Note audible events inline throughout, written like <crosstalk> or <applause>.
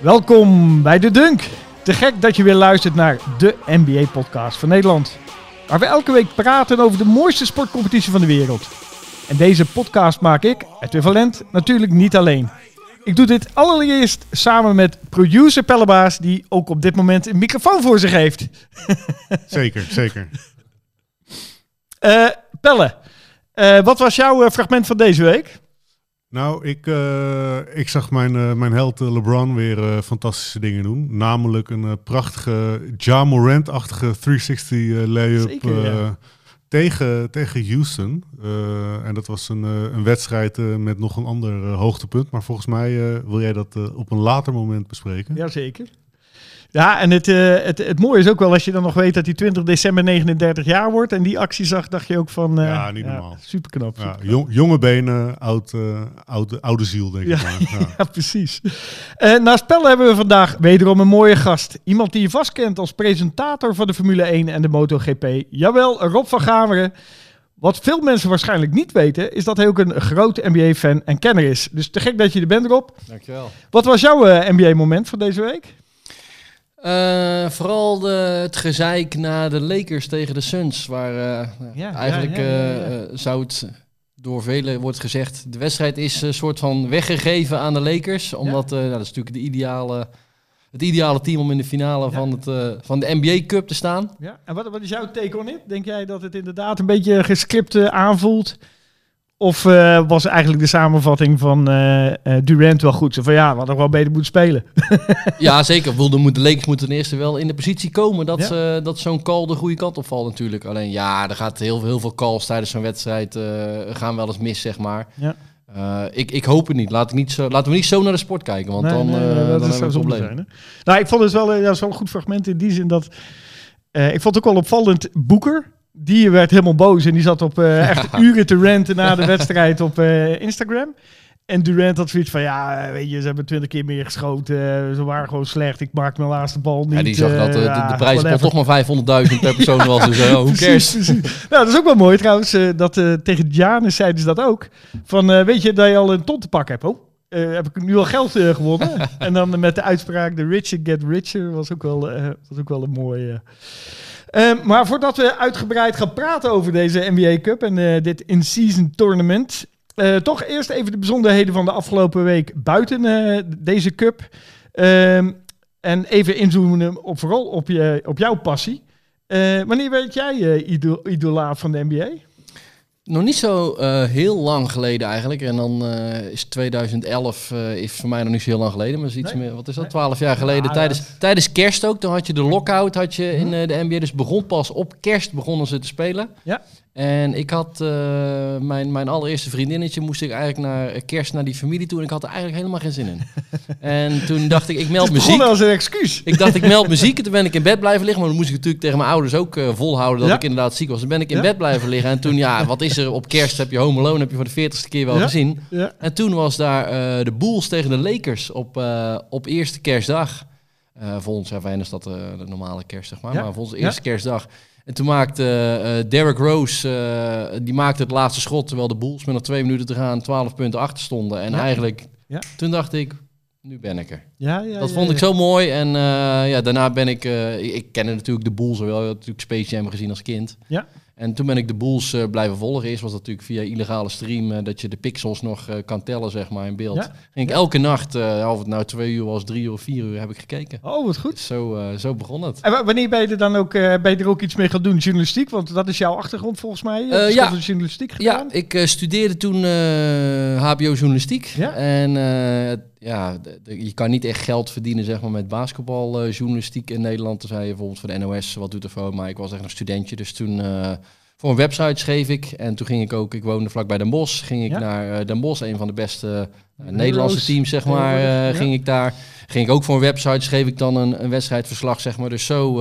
Welkom bij de Dunk. Te gek dat je weer luistert naar de NBA-podcast van Nederland. Waar we elke week praten over de mooiste sportcompetitie van de wereld. En deze podcast maak ik, Edwin Valent, natuurlijk niet alleen. Ik doe dit allereerst samen met producer Pellebaas, die ook op dit moment een microfoon voor zich heeft. <laughs> Zeker, zeker. Eh, Pelle, eh, wat was jouw eh, fragment van deze week? Nou, ik, eh, ik zag mijn, eh, mijn held eh, LeBron weer fantastische dingen doen. Namelijk een prachtige Ja Morant-achtige 360 eh, layup Zeker, ja. tegen, tegen Houston. En dat was een, een wedstrijd met nog een ander hoogtepunt. Maar volgens mij wil jij dat op een later moment bespreken. Jazeker. Ja, en het, eh, het, het mooie is ook wel als je dan nog weet dat hij 20 december 39 jaar wordt. En die actie zag, dacht je ook van... eh, Ja, niet normaal. super knap. Ja, jong- jonge benen, oud, eh, oude, oude ziel, denk Ja, ik maar. Ja. <laughs> Ja, precies. Eh naast Pelle hebben we vandaag wederom een mooie gast. Iemand die je vast kent als presentator van de Formule 1 en de MotoGP. Jawel, Rob van Gameren. Wat veel mensen waarschijnlijk niet weten, is dat hij ook een grote NBA-fan en kenner is. Dus te gek dat je er bent, Rob. Dankjewel. Wat was jouw eh, NBA-moment van deze week? Eh, vooral de, het gezeik na de Lakers tegen de Suns, waar eh, Ja, eigenlijk ja, ja, eh, zou het door velen wordt gezegd, de wedstrijd is een soort van weggegeven aan de Lakers, omdat nou, dat is natuurlijk de ideale, het ideale team om in de finale van, het, van de NBA Cup te staan. Ja, en wat, wat is jouw take on it? Denk jij dat het inderdaad een beetje gescript aanvoelt? Of eh, was eigenlijk de samenvatting van eh, eh, Durant wel goed? Zo van ja, we hadden wel beter moeten spelen. <laughs> Ja, zeker. De, Lakers moeten ten eerste wel in de positie komen dat, Ja. ze- dat zo'n call de goede kant op valt natuurlijk. Alleen ja, er gaat heel, heel veel calls tijdens zo'n wedstrijd gaan wel eens mis, zeg maar. Ja. Ik, ik hoop het niet. Laat ik niet zo, laten we niet zo naar de sport kijken, want Nee, dan, nee, nee, dan dat hebben we zou een probleem. zijn. Nou, ik vond het wel, ja, is een goed fragment in die zin dat... ik vond het ook wel opvallend, Boeker, die werd helemaal boos en die zat op eh, echt <laughs> uren te ranten na de wedstrijd op eh, Instagram. En Durant had zoiets van, ja, eh, weet je, ze hebben twintig keer meer geschoten. ze waren gewoon slecht. Ik maak mijn laatste bal niet. Ja, die zag dat de, ja, de prijs toch maar 500.000 per persoon was. Dus uh, hoe? Precies, precies. Nou, dat is ook wel mooi trouwens. dat tegen Janus zeiden ze dat ook. Van, weet je dat je al een ton te pakken hebt? Oh, heb ik nu al geld gewonnen? <laughs> en dan met de uitspraak, the richer get richer, was ook wel, was ook wel een mooie... Eh, maar voordat we uitgebreid gaan praten over deze NBA Cup en eh, dit in-season tournament... eh, toch eerst even de bijzonderheden van de afgelopen week buiten eh, deze cup. Ehm, en even inzoomen op, vooral op, je, op jouw passie. Wanneer werd jij ido idolaat van de NBA? Nog niet zo eh, heel lang geleden eigenlijk. En dan eh, is 2011 eh, is voor mij nog niet zo heel lang geleden. Maar is iets Nee. meer, wat is dat. 12 jaar geleden. Ja, tijdens, dat- tijdens kerst ook. Toen had je de lockout had je in eh, de NBA. Dus begon pas op kerst begonnen ze te spelen. Ja. En ik had eh, mijn, mijn allereerste vriendinnetje moest ik eigenlijk naar eh, kerst naar die familie toe. En ik had er eigenlijk helemaal geen zin in. <laughs> en toen dacht ik, ik meld muziek. begon als een excuus. Ik dacht, ik meld muziek. En toen ben ik in bed blijven liggen. Maar dan moest ik natuurlijk tegen mijn ouders ook eh, volhouden dat Ja. ik inderdaad ziek was. Dan ben ik in Ja. bed blijven liggen. En toen, ja, wat is er op kerst? Heb je Home Alone, heb je voor de veertigste keer wel Ja. gezien. En toen was daar de Bulls tegen de Lakers op, op eerste kerstdag. Voor ons, ja, fijn is dat de normale kerst, zeg maar. Maar voor ons Ja. eerste kerstdag. En toen maakte eh Derrick Rose, eh, die maakte het laatste schot... terwijl de Bulls met nog twee minuten te gaan 12 punten achter stonden. En Ja. eigenlijk, Ja. toen dacht ik, nu ben ik er. Ja, ja, Dat vond ik zo mooi. En eh, ja, daarna ben ik... ik, ik kende natuurlijk de Bulls wel. Ik natuurlijk Space Jam gezien als kind. Ja. En toen ben ik de Bulls eh, blijven volgen. Eerst was dat natuurlijk via illegale stream... eh, dat je de pixels nog eh, kan tellen, zeg maar, in beeld. Ja. Ging ik elke nacht, of het nou twee uur was, drie uur of vier uur, heb ik gekeken. Oh, wat goed. Dus zo, zo begon het. En wa- wanneer ben je er dan ook, ben je er ook iets mee gaan doen? Journalistiek? Want dat is jouw achtergrond volgens mij. Je een ja. journalistiek Ja, gedaan. ik eh, studeerde toen HBO journalistiek. Ja. En ja, je kan niet echt geld verdienen zeg maar, met basketbaljournalistiek in Nederland. Toen zei je bijvoorbeeld voor de NOS, wat doet er voor? Maar ik was echt een studentje, dus toen... voor een website schreef ik en toen ging ik ook, ik woonde vlakbij Den Bosch, ging ik Ja. naar eh, Den Bosch, een van de beste eh. Nederlandse teams, zeg maar, eh, ja. ging ik daar. Ging ik ook voor een website, schreef ik dan een, een wedstrijdverslag, zeg maar. Dus zo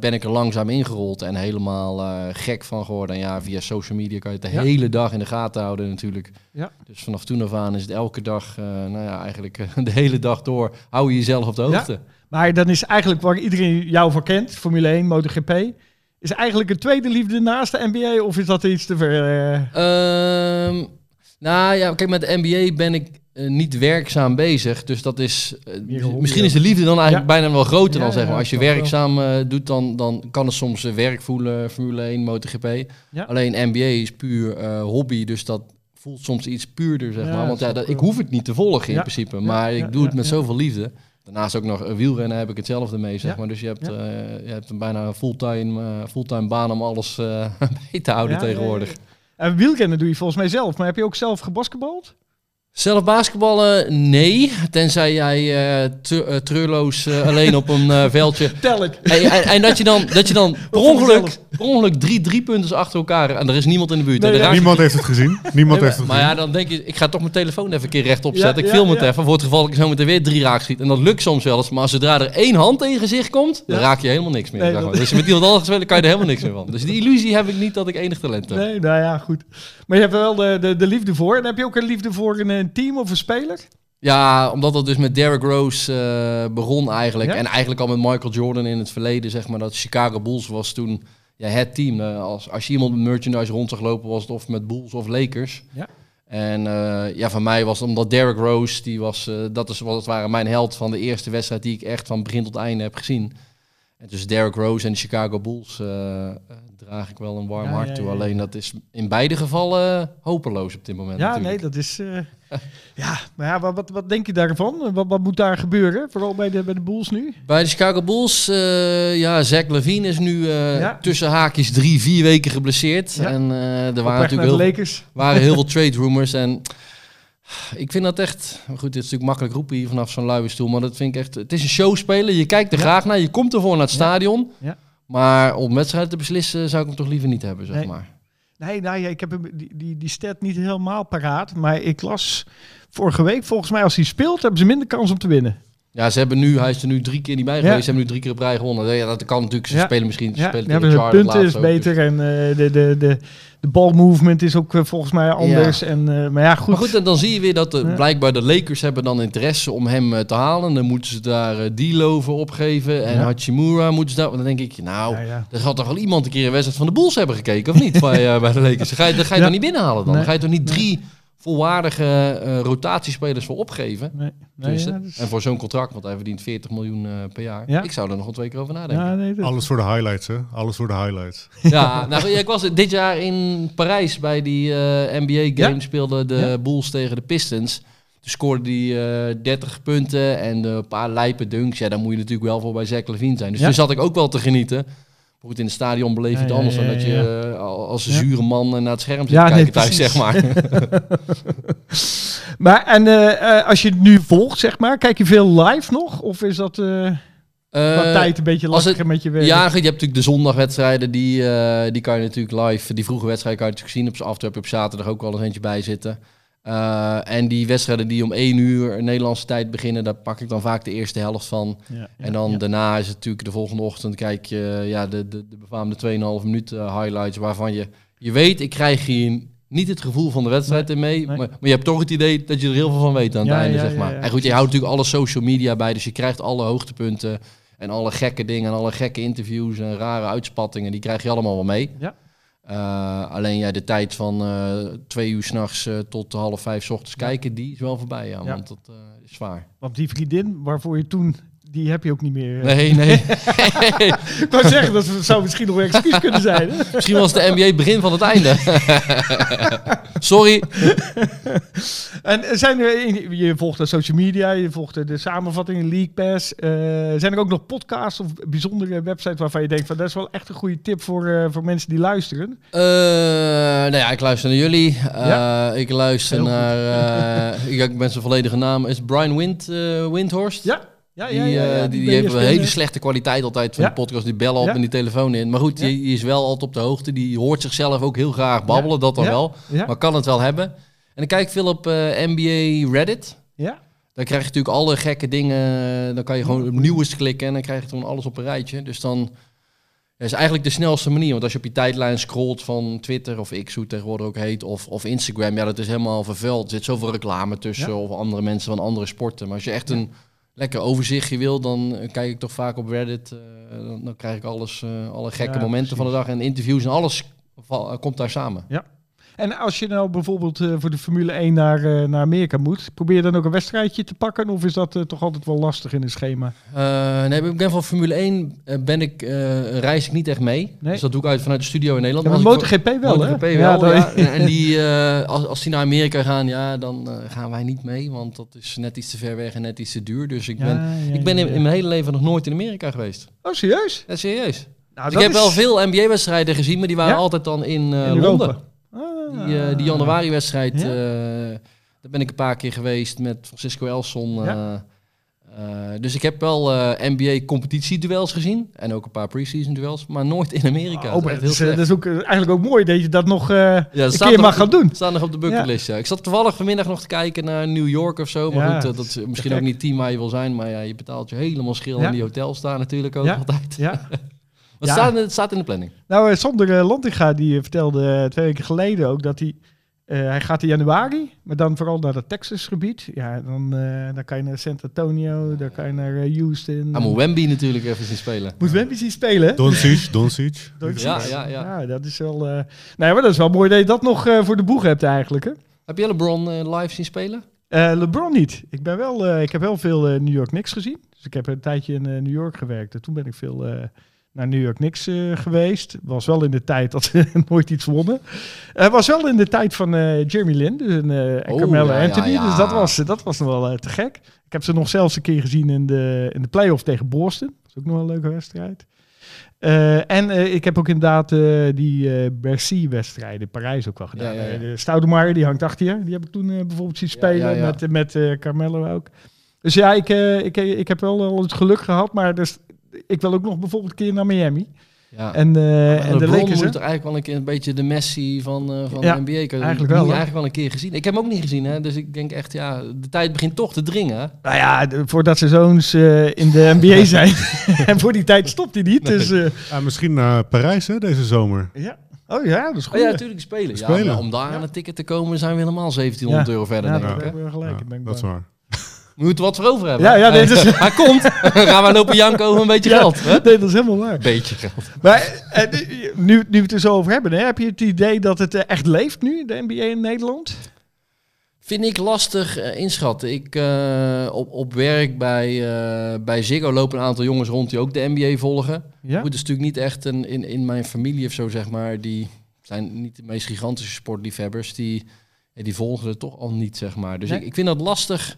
ben ik er langzaam ingerold en helemaal gek van geworden. En ja, via social media kan je het de Ja. hele dag in de gaten houden natuurlijk. Ja. Dus vanaf toen af aan is het elke dag, nou ja, eigenlijk <laughs> de hele dag door, hou je jezelf op de Ja. hoogte. Maar dan is eigenlijk waar iedereen jou voor kent, Formule 1, MotoGP... Is eigenlijk een tweede liefde naast de NBA of is dat iets te ver? eh? Ehm, nou ja, kijk, met de NBA ben ik eh, niet werkzaam bezig. Dus dat is. eh, hobby misschien is de liefde dan eigenlijk Ja. bijna wel groter Ja, dan zeg maar. Als je werkzaam doet, dan, dan kan het soms werk voelen, Formule 1, MotoGP. Alleen NBA is puur hobby, dus dat voelt soms iets puurder, zeg maar. Want ja, dat, ik hoef het niet te volgen in principe, maar ik doe het met zoveel liefde. Daarnaast ook nog eh, wielrennen heb ik hetzelfde mee, zeg Ja. maar. Dus je hebt, Ja. eh, je hebt een bijna fulltime, eh, fulltime baan om alles eh <laughs> bij te houden Ja, tegenwoordig. En wielrennen doe je volgens mij zelf. Maar heb je ook zelf gebasketbald? Zelf basketballen? Nee. Tenzij jij eh, te- eh, treurloos eh, alleen op een veldje. <laughs> Tel ik. En, en, en dat je dan, dat je dan per, ongeluk, per ongeluk drie drie punten achter elkaar. En er is niemand in de buurt. Nee, ja. Niemand heeft het gezien. Niemand heeft het maar gezien. ja, dan denk je, ik ga toch mijn telefoon even een keer rechtop Ja, zetten. ik ja, film het ja. even voor het geval dat ik zo meteen weer drie raak schiet. En dat lukt soms wel eens. Maar zodra er één hand in je gezicht komt, dan raak je helemaal niks meer. Nee, dat-. Dus met iemand anders kan je er helemaal niks meer van. Dus die illusie heb ik niet dat ik enig talent heb. Nee, nou ja, goed. Maar je hebt er wel de, de, de liefde voor. En heb je ook een liefde voor een, een team of een speler? Ja, omdat dat dus met Derrick Rose eh, begon eigenlijk. Ja? En eigenlijk al met Michael Jordan in het verleden, zeg maar. Dat Chicago Bulls was toen ja, het team. Eh, als, als je iemand met merchandise rond zag lopen, was het of met Bulls of Lakers. Ja. En eh, ja, van mij was het omdat Derrick Rose, die was, dat is wat het waren mijn held van de eerste wedstrijd die ik echt van begin tot einde heb gezien. En tussen Derrick Rose en de Chicago Bulls eh, eh, draag ik wel een warm Ja, hart ja, toe. Alleen dat is in beide gevallen hopeloos op dit moment. Ja, natuurlijk. nee, dat is... eh, ja, maar ja, wat, wat, wat denk je daarvan? Wat, wat moet daar gebeuren? Vooral bij de, bij de Bulls nu? Bij de Chicago Bulls, eh, ja, Zach Levine is nu eh, Ja. tussen haakjes drie, vier weken geblesseerd. En eh, er waren natuurlijk heel, waren heel veel trade rumors. En ik vind dat echt, goed, dit is natuurlijk makkelijk roepen hier vanaf zo'n luie stoel. Maar dat vind ik echt, het is een showspeler. Je kijkt er Ja. graag naar, je komt ervoor naar het stadion. Ja. Maar om wedstrijden te beslissen zou ik hem toch liever niet hebben, zeg Nee. maar. Nee, nou ja, ik heb die, die, die stat niet helemaal paraat. Maar ik las vorige week, volgens mij als hij speelt, hebben ze minder kans om te winnen. Ja, ze hebben nu, hij is er nu drie keer niet bij Ja. geweest. Ze hebben nu drie keer op rij gewonnen. Ja, dat kan natuurlijk. Ze Ja. spelen misschien. Ze Ja, spelen de punten is ook, dus- beter en eh, de, de, de, de balmovement is ook eh, volgens mij anders. En, eh, maar ja, goed. Maar goed, en dan zie je weer dat de, blijkbaar de Lakers hebben dan interesse om hem te halen. Dan moeten ze daar D'Lo voor opgeven en. Hachimura moeten ze daar... Dan denk ik, nou, er gaat toch wel iemand een keer een wedstrijd van de Bulls hebben gekeken, of niet? <laughs> bij, bij de Lakers. Dan ga je, dan ga je toch niet binnenhalen dan? Nee. Dan ga je toch niet drie volwaardige eh, rotatiespelers voor opgeven? Nee, ja, dat is- En voor zo'n contract, want hij verdient 40 miljoen eh, per jaar. Ja. Ik zou er nog wel twee keer over nadenken. ja, nee, dat- Alles voor de highlights, hè? Alles voor de highlights. <laughs> Ja, nou, ja, ik was dit jaar in Parijs bij die eh, NBA-game. Ja. Speelden de Ja. Bulls tegen de Pistons. Toen scoorde die eh 30 punten en een paar lijpe dunks. Ja, daar moet je natuurlijk wel voor bij Zach Levine zijn. Dus Ja. toen zat ik ook wel te genieten. Goed, in het stadion beleef je het anders dan dat je eh, als een zure man eh, naar het scherm zit Ja, te nee, kijken thuis, zeg maar. <laughs> Maar en eh, als je het nu volgt, zeg maar, kijk je veel live nog? Of is dat tijd een beetje lastiger met je werk? Ja, goed, je hebt natuurlijk de zondagwedstrijden, die, die kan je natuurlijk live, die vroege wedstrijden kan je natuurlijk zien. Op, heb je op zaterdag ook wel eens eentje bij zitten. Eh, en die wedstrijden die om 1 uur Nederlandse tijd beginnen, daar pak ik dan vaak de eerste helft van. Ja, en dan ja. daarna is het natuurlijk de volgende ochtend kijk je ja, de, de, de befaamde 2,5 minuut eh, highlights waarvan je, je weet, ik krijg hier niet het gevoel van de wedstrijd in mee, nee. maar, maar je hebt toch het idee dat je er heel veel van weet aan het Ja, einde, zeg maar. en goed, je houdt natuurlijk alle social media bij, dus je krijgt alle hoogtepunten en alle gekke dingen en alle gekke interviews en rare uitspattingen, die krijg je allemaal wel mee. Ja. Eh, alleen ja, de tijd van eh, twee uur s'nachts uh, tot half vijf 's ochtends Ja. kijken, die is wel voorbij, ja, Ja. want dat is zwaar. Want die vriendin waarvoor je toen, die heb je ook niet meer. Nee, nee. <laughs> Ik wou zeggen, dat zou misschien nog een excuus kunnen zijn. Misschien was de NBA het begin van het einde. <laughs> Sorry. En zijn er, je volgt de social media, je volgt de, samenvattingen, League Pass. eh, zijn er ook nog podcasts of bijzondere websites waarvan je denkt van dat is wel echt een goede tip voor, eh, voor mensen die luisteren? Eh, nou ja, ik luister naar jullie. Ja. Ik luister naar... ik, ben zijn volledige naam. Is Brian Wind, Windhorst? Ja, ja, Die, ja. ja, eh, die, hebben hele slechte kwaliteit altijd van de podcast. Die bellen op en die telefoon in. Maar goed, die, die is wel altijd op de hoogte. Die hoort zichzelf ook heel graag babbelen, dat dan wel. Maar kan het wel hebben. En dan kijk ik veel op eh, NBA Reddit. ja. Dan krijg je natuurlijk alle gekke dingen. Dan kan je gewoon op nieuws klikken en dan krijg je gewoon alles op een rijtje. Dus dan is eigenlijk de snelste manier. Want als je op je tijdlijn scrolt van Twitter of X, hoe het tegenwoordig ook heet, of, of Instagram, ja, dat is helemaal vervuild. Er zit zoveel reclame tussen Ja. of andere mensen van andere sporten. Maar als je echt een lekker overzichtje wil, dan eh, kijk ik toch vaak op Reddit. eh, dan, krijg ik alles, eh, alle gekke Ja, momenten van de dag en interviews en alles komt daar samen. En als je nou bijvoorbeeld eh, voor de Formule 1 naar, eh, naar Amerika moet, probeer je dan ook een wedstrijdje te pakken? Of is dat eh, toch altijd wel lastig in het schema? Nee, ik ben van Formule 1 eh, ben ik, reis ik niet echt mee. Nee? Dus dat doe ik uit vanuit de studio in Nederland. Ja, maar MotoGP wel, MotoGP hè? wel, ja. En die, als, als die naar Amerika gaan, ja, dan gaan wij niet mee. Want dat is net iets te ver weg en net iets te duur. Dus ik ben, ik ben in, mijn hele leven nog nooit in Amerika geweest. Oh, serieus? Ja, serieus. Nou, Dus ik heb is- wel veel NBA-wedstrijden gezien, maar die waren altijd dan in, eh, in Europa. Londen. Ah. Die, eh, die januari-wedstrijd, Ja? eh, daar ben ik een paar keer geweest met Francisco Elson. eh, Ja. dus ik heb wel NBA-competitieduels gezien. En ook een paar pre-season duels, maar nooit in Amerika. Oh, dat is dat, echt heel is, slecht. dat is ook eigenlijk ook mooi dat je dat nog Ja, dat een keer er mag gaan doen. Staan nog op de bucketlist, ja. Ik zat toevallig vanmiddag nog te kijken naar New York of zo. Maar goed, dat is misschien ook niet het team waar je wil zijn. Maar ja, je betaalt je helemaal schil in die hotels staan natuurlijk ook Ja. altijd. Ja. <laughs> Ja. het, staat, het staat in de planning. Nou, eh, Sander eh, Lantinga die eh, vertelde eh, twee weken geleden ook dat hij... eh, hij gaat in januari, maar dan vooral naar het Texasgebied. Ja, dan, eh, dan kan je naar San Antonio, dan kan je naar eh, Houston. Hij moet Wemby natuurlijk even zien spelen. Moet Wemby zien spelen? Doncic, Doncic. Ja, ja, ja. Ja, dat is wel... eh Nee, maar dat is wel mooi dat je dat nog eh, voor de boeg hebt eigenlijk, hè? Heb je LeBron eh, live zien spelen? Eh, LeBron niet. Ik, ben wel, eh, ik heb wel veel eh, New York Knicks gezien. Dus ik heb een tijdje in eh, New York gewerkt. En toen ben ik veel eh, naar New York Knicks eh, geweest. Was wel in de tijd dat ze <laughs> nooit iets wonnen. Het was wel in de tijd van eh, Jeremy Lin dus, en, eh, en Oh, ja, ja, Anthony. ja. Dus dat was, dat was nog wel te gek. Ik heb ze nog zelfs een keer gezien in de, in de playoff tegen Boston. Dat is ook nog wel een leuke wedstrijd. En ik heb ook inderdaad die Bercy-wedstrijd in Parijs ook wel gedaan. Ja, ja, ja. De Stoudemeyer, die hangt achter je. Die heb ik toen bijvoorbeeld zien spelen met, met Carmelo ook. Dus ja, ik, ik, ik heb wel al het geluk gehad, maar dus, ik wil ook nog bijvoorbeeld een keer naar Miami. Ja. En, eh en de Lakers, hè? moet er eigenlijk wel een keer een beetje de Messi van, eh, van Ja, de NBA. Ik heb eigenlijk wel, eigenlijk wel een keer gezien. Ik heb hem ook niet gezien, hè? dus ik denk echt, ja, de tijd begint toch te dringen. Nou ja, de- voordat zijn zoons eh, in de NBA zijn. <laughs> en voor die tijd stopt hij niet. Dus, eh, Ja, misschien naar Parijs hè, deze zomer. ja. Oh ja, dat is goed. Oh ja, natuurlijk spelen. Ja, Spelen. maar om daar aan een ticket te komen zijn we helemaal 1700 euro verder, Ja, denk ik. hè? gelijk. Ja, ik ben dat is waar. We moeten wat voor over hebben. Ja, ja, nee, dus- <laughs> Hij komt. <laughs> Gaan we lopen janken over een beetje Ja, geld. Hè? Nee, dat is helemaal waar. Beetje geld. Maar eh, nu, nu we het er zo over hebben, hè, heb je het idee dat het eh, echt leeft nu, de NBA in Nederland? Vind ik lastig eh, inschatten. Ik, eh, op, op werk bij, eh, bij Ziggo lopen een aantal jongens rond die ook de NBA volgen. Ja. Goed, het is natuurlijk niet echt een, in, in mijn familie of zo, zeg maar. Die zijn niet de meest gigantische sportliefhebbers. Die, die volgen het toch al niet, zeg maar. Dus Nee. ik, ik vind dat lastig,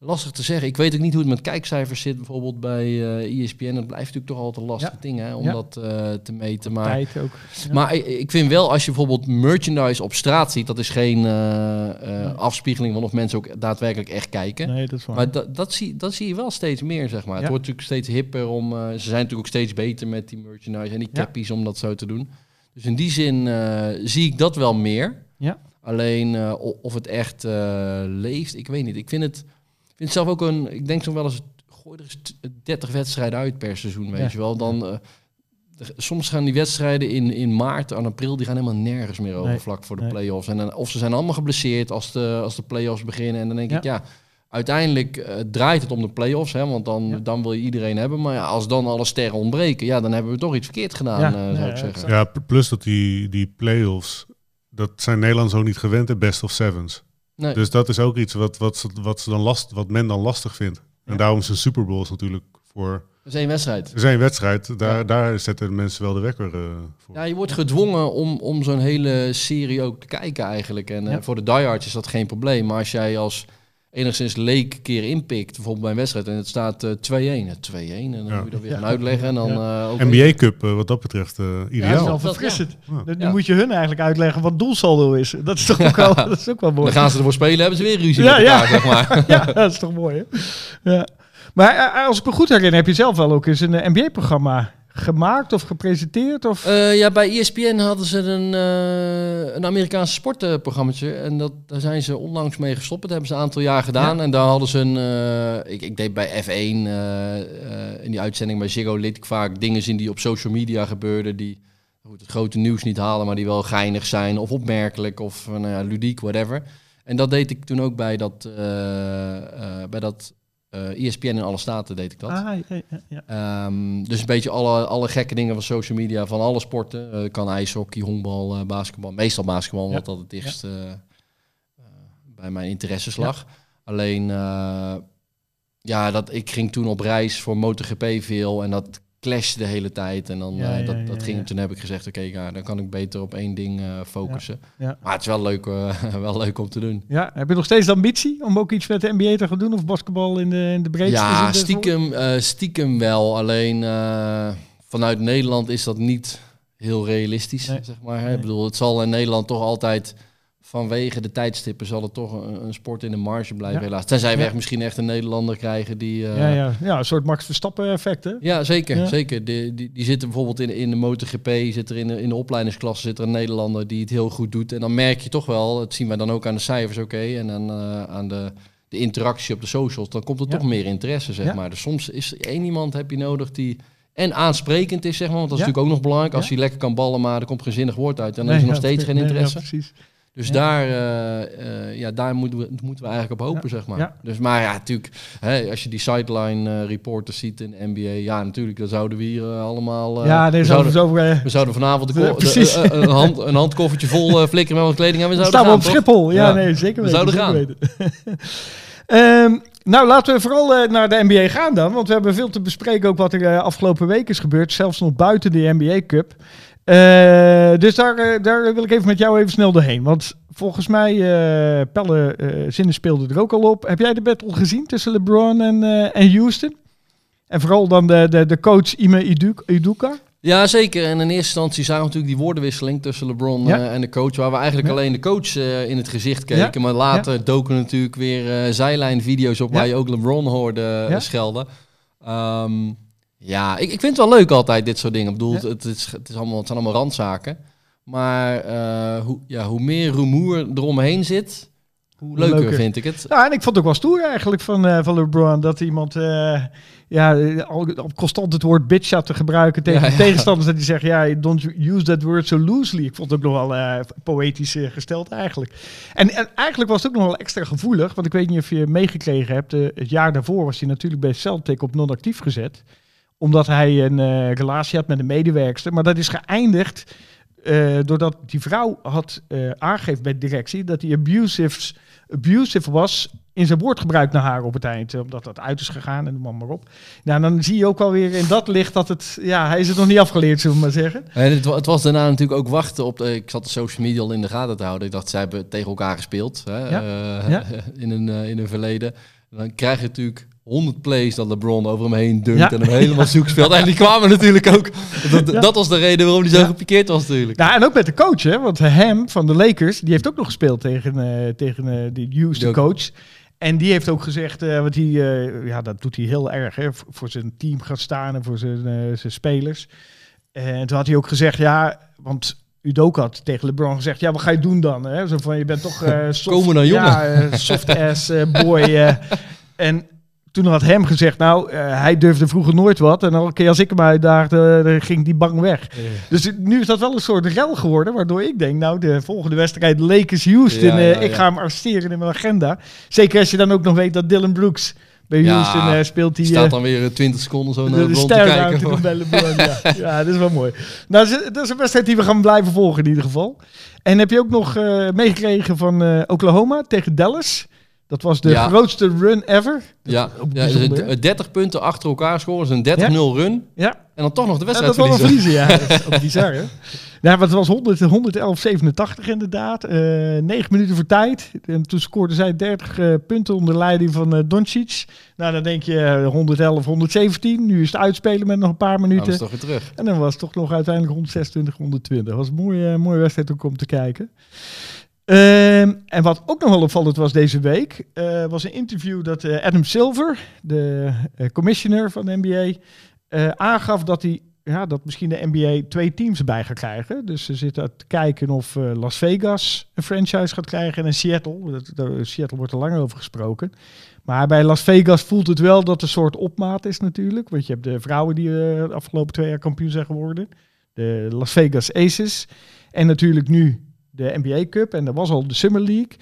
lastig te zeggen. Ik weet ook niet hoe het met kijkcijfers zit, bijvoorbeeld bij eh ESPN. Dat blijft natuurlijk toch altijd een lastig Ja. ding hè, om Ja. dat eh, te meten. Maar Tijd ook. Ja. maar ik, ik vind wel, als je bijvoorbeeld merchandise op straat ziet, dat is geen eh, afspiegeling van of mensen ook daadwerkelijk echt kijken. Nee, dat is waar. Maar dat, dat, zie, dat zie je wel steeds meer, zeg maar. Het wordt natuurlijk steeds hipper om... ze zijn natuurlijk ook steeds beter met die merchandise en die cappies om dat zo te doen. Dus in die zin zie ik dat wel meer. Ja. Alleen of het echt leeft, ik weet niet. Ik vind het, vind het zelf ook een... Ik denk zo wel eens, gooi er eens t- 30 wedstrijden uit per seizoen, weet Ja. je wel. Dan... eh, de- Soms gaan die wedstrijden in, in maart en april, die gaan helemaal nergens meer over Nee, vlak voor de nee. play-offs. En dan, of ze zijn allemaal geblesseerd als de, als de play-offs beginnen. En dan denk Ja. ik, ja, uiteindelijk eh, draait het om de play-offs. Hè, want dan, Ja. dan wil je iedereen hebben. Maar ja, als dan alle sterren ontbreken, ja, dan hebben we toch iets verkeerd gedaan, Ja, eh, zou ik zeggen. Ja, plus dat die, die play-offs, dat zijn Nederlanders ook niet gewend, de best of sevens. Nee. Dus dat is ook iets wat, wat, ze, wat, ze dan last, wat men dan lastig vindt. Ja. En daarom is een Super Bowl is natuurlijk voor... Dat is één wedstrijd. Er zijn wedstrijd, daar, Ja. daar zetten mensen wel de wekker eh, voor. Ja, je wordt gedwongen om, om zo'n hele serie ook te kijken eigenlijk. En eh, voor de diehards is dat geen probleem. Maar als jij als enigszins leek een keer inpikt, bijvoorbeeld bij een wedstrijd, en het staat eh 2-1. eh, 2-1, en dan Ja. moet je dat weer Ja. gaan uitleggen. En dan, eh, oké. NBA Cup, eh, wat dat betreft, eh, Ja, dat is ideaal. wel dat- verfrissend. Ja. Nu moet je hun eigenlijk uitleggen wat doelsaldo is. Dat is toch ook wel, <laughs> dat is ook wel mooi. Dan gaan ze ervoor spelen, hebben ze weer ruzie Ja, met ja. elkaar, zeg maar. <laughs> ja, dat is toch mooi, hè? Ja. Maar als ik me goed herinner, heb je zelf wel ook eens een NBA-programma gemaakt of gepresenteerd? Of... Eh, ja, bij ESPN hadden ze een, eh een Amerikaanse sportprogrammaatje. En dat, daar zijn ze onlangs mee gestopt. Dat hebben ze een aantal jaar gedaan. En daar hadden ze een... eh, ik, ik deed bij F1, eh, eh, in die uitzending bij Ziggo, liet ik vaak dingen zien die op social media gebeurden. Die goed, het grote nieuws niet halen, maar die wel geinig zijn. Of opmerkelijk, of nou ja, ludiek, whatever. En dat deed ik toen ook bij dat, bij dat eh ESPN in alle staten deed ik dat. Ah, ja, ja. Ehm, dus een beetje alle, alle gekke dingen van social media, van alle sporten. Eh kan ijshockey, honkbal, eh, basketbal. Meestal basketbal, omdat dat het dichtst bij mijn interesses lag. Alleen, ja, dat, ik ging toen op reis voor MotoGP veel en dat clashte de hele tijd. En dan, Ja, eh, dat, dat ging, toen heb ik gezegd, oké, ja, dan kan ik beter op één ding eh, focussen. Maar het is wel leuk, eh, <laughs> wel leuk om te doen. Ja, heb je nog steeds de ambitie om ook iets met de NBA te gaan doen? Of basketbal in de, in de breedste Ja, stiekem, stiekem wel. Alleen vanuit Nederland is dat niet heel realistisch, Nee. zeg maar. Hè? Nee. Ik bedoel, het zal in Nederland toch altijd vanwege de tijdstippen zal het toch een, een sport in de marge blijven Ja. helaas. Tenzij we echt misschien echt een Nederlander krijgen die... eh, ja, ja. ja, een soort Max Verstappen effect, hè? ja, zeker. Ja. zeker. Die, die, die zitten bijvoorbeeld in, in de MotoGP, zit er in de, in de opleidingsklasse zit er een Nederlander die het heel goed doet. En dan merk je toch wel, dat zien wij dan ook aan de cijfers, oké, en dan eh, aan de, de interactie op de socials, dan komt er toch meer interesse, zeg maar. Dus soms is één iemand heb je nodig die en aansprekend is, zeg maar, want dat is Ja. natuurlijk ook nog belangrijk. Als Ja. hij lekker kan ballen, maar er komt geen zinnig woord uit, dan Nee, is er nog ja, steeds geen interesse. precies. Dus Ja. daar, eh, eh, ja, daar moeten, we, moeten we eigenlijk op hopen, zeg maar. Ja. Dus, maar ja, natuurlijk, hè, als je die sideline eh, reporters ziet in de NBA, ja, natuurlijk, dan zouden we hier allemaal... ja, nee, we, zo, zouden, zo, we zouden vanavond de <laughs> een, hand, een handkoffertje vol eh, flikkeren met wat kleding en we zouden staan we gaan, op toch? Schiphol. Ja, nee, zeker We weten. zouden zeker weten. <laughs> Ehm, nou, laten we vooral naar de NBA gaan dan. Want we hebben veel te bespreken ook wat er afgelopen week is gebeurd. Zelfs nog buiten de NBA Cup. Eh, dus daar, eh, daar wil ik even met jou even snel doorheen. Want volgens mij, eh Pelle Zinnen speelde er ook al op. Heb jij de battle gezien tussen LeBron en, en Houston? En vooral dan de, de, de coach Ime Idu- Iduka. Ja, zeker. En in eerste instantie zagen we natuurlijk die woordenwisseling tussen LeBron Ja. en de coach, waar we eigenlijk Ja. alleen de coach in het gezicht keken. Maar later doken natuurlijk weer eh zijlijnvideo's op waar je ook LeBron hoorde Ja. schelden. Ehm, ja, ik, ik vind het wel leuk altijd, dit soort dingen. Ik bedoel, Ja. het, is, het, is allemaal, het zijn allemaal randzaken. Maar eh, hoe, ja, hoe meer rumoer eromheen zit, hoe leuker, leuker. vind ik het. Nou, en ik vond het ook wel stoer eigenlijk van, eh, van LeBron dat iemand eh, ja, al, al constant het woord bitch had te gebruiken tegen Ja, de ja. tegenstanders. Dat die zegt, ja, don't use that word so loosely. Ik vond het ook nog wel eh, poëtisch gesteld eigenlijk. En, en eigenlijk was het ook nog wel extra gevoelig, want ik weet niet of je meegekregen hebt. het jaar daarvoor was hij natuurlijk bij Celtic op non-actief gezet omdat hij een eh, relatie had met een medewerkster. Maar dat is geëindigd eh, doordat die vrouw had eh, aangegeven bij de directie dat hij abusive, abusive was in zijn woordgebruik naar haar op het eind. Omdat dat uit is gegaan en noem maar, maar op. Nou, dan zie je ook wel weer in dat licht dat het... Ja, hij is het nog niet afgeleerd, zullen we maar zeggen. En het, het was daarna natuurlijk ook wachten op. De, ik zat de social media al in de gaten te houden. Ik dacht, zij hebben tegen elkaar gespeeld hè, Ja. Ja. <laughs> in, eh, in een verleden. En dan krijg je natuurlijk 100 plays dat LeBron over hem heen dunkt Ja. en hem helemaal zoek speelt. En die kwamen natuurlijk ook. Dat, Ja. dat was de reden waarom hij zo Ja. gepikeerd was natuurlijk. Nou, en ook met de coach, hè. Want hem van de Lakers, die heeft ook nog gespeeld tegen, eh tegen eh de Houston Die coach. En die heeft ook gezegd, eh want hij, eh, ja, dat doet hij heel erg, hè, voor, voor zijn team gaat staan en voor zijn, zijn spelers. En toen had hij ook gezegd, ja, want Udoka had tegen LeBron gezegd, ja, wat ga je doen dan? Hè? Zo van, je bent toch <laughs> soft, Komen dan, jongen. Ja, soft ass boy. <laughs> en toen had hem gezegd, nou, eh, hij durfde vroeger nooit wat. En elke keer als ik hem uitdaagde, dan ging die bang weg. Dus nu is dat wel een soort rel geworden, waardoor ik denk, nou, de volgende wedstrijd Lakers-Houston, Ja, ja, eh, ik ga hem arresteren in mijn agenda. Zeker als je dan ook nog weet dat Dylan Brooks bij Houston speelt. Die staat dan weer eh, 20 seconden zo naar de, de LeBron te kijken. te doen bij LeBron. ja. <laughs> ja, dat is wel mooi. Nou, dat is, een wedstrijd die we gaan blijven volgen in ieder geval. En heb je ook nog eh, meegekregen van Oklahoma tegen Dallas? Dat was de Ja. grootste run ever. Ja, ja dus bijzonder, het- 30 punten achter elkaar scoren. is een 30-0 run. Ja, En dan toch nog de Ja, wedstrijd dat was wel verliezen. ja. <laughs> Dat is ook bizar, hè? Maar het was 100, 111, 87 inderdaad. Eh 9 minuten voor tijd. En toen scoorden zij 30 eh, punten onder leiding van eh Doncic. Nou, dan denk je eh, 111, 117. Nu is het uitspelen met nog een paar Nou, minuten. dat is toch weer terug. En dan was het toch nog uiteindelijk 126, 120. Dat was een mooie, mooie wedstrijd ook om te kijken. Ehm, en wat ook nog wel opvallend was deze week, eh, was een interview dat eh, Adam Silver, de eh, commissioner van de NBA, aangaf dat hij ja, dat misschien de NBA twee teams erbij gaat krijgen. Dus ze zitten te kijken of Las Vegas een franchise gaat krijgen en Seattle. Dat, dat- Seattle wordt er langer over gesproken. Maar bij Las Vegas voelt het wel dat een soort opmaat is natuurlijk. Want je hebt de vrouwen die de afgelopen twee jaar kampioen zijn geworden. De Las Vegas Aces. En natuurlijk nu de NBA Cup. En er was al de Summer League.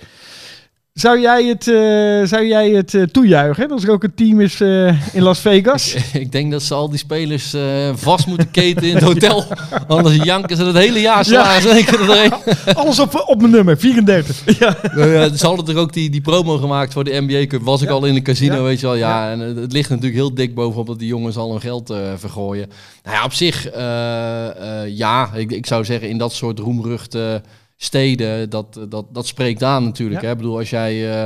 Zou jij het, eh, zou jij het eh, toejuichen? Dat er ook een team is eh, in Las Vegas. <laughs> ik denk dat ze al die spelers vast moeten keten in het <laughs> hotel. Anders janken ze het hele jaar. Zeker erheen. <laughs> Alles op, op mijn nummer, 34. Ja. Ja, ze hadden er ook die, die promo gemaakt voor de NBA Cup. Was ik al in een casino, weet je wel. Ja, en het, het ligt natuurlijk heel dik bovenop dat die jongens al hun geld vergooien. Nou ja, op zich, ja, ik, ik zou zeggen in dat soort roemruchte steden, dat, dat, dat spreekt aan natuurlijk. Ja. Hè? Ik bedoel, als jij eh,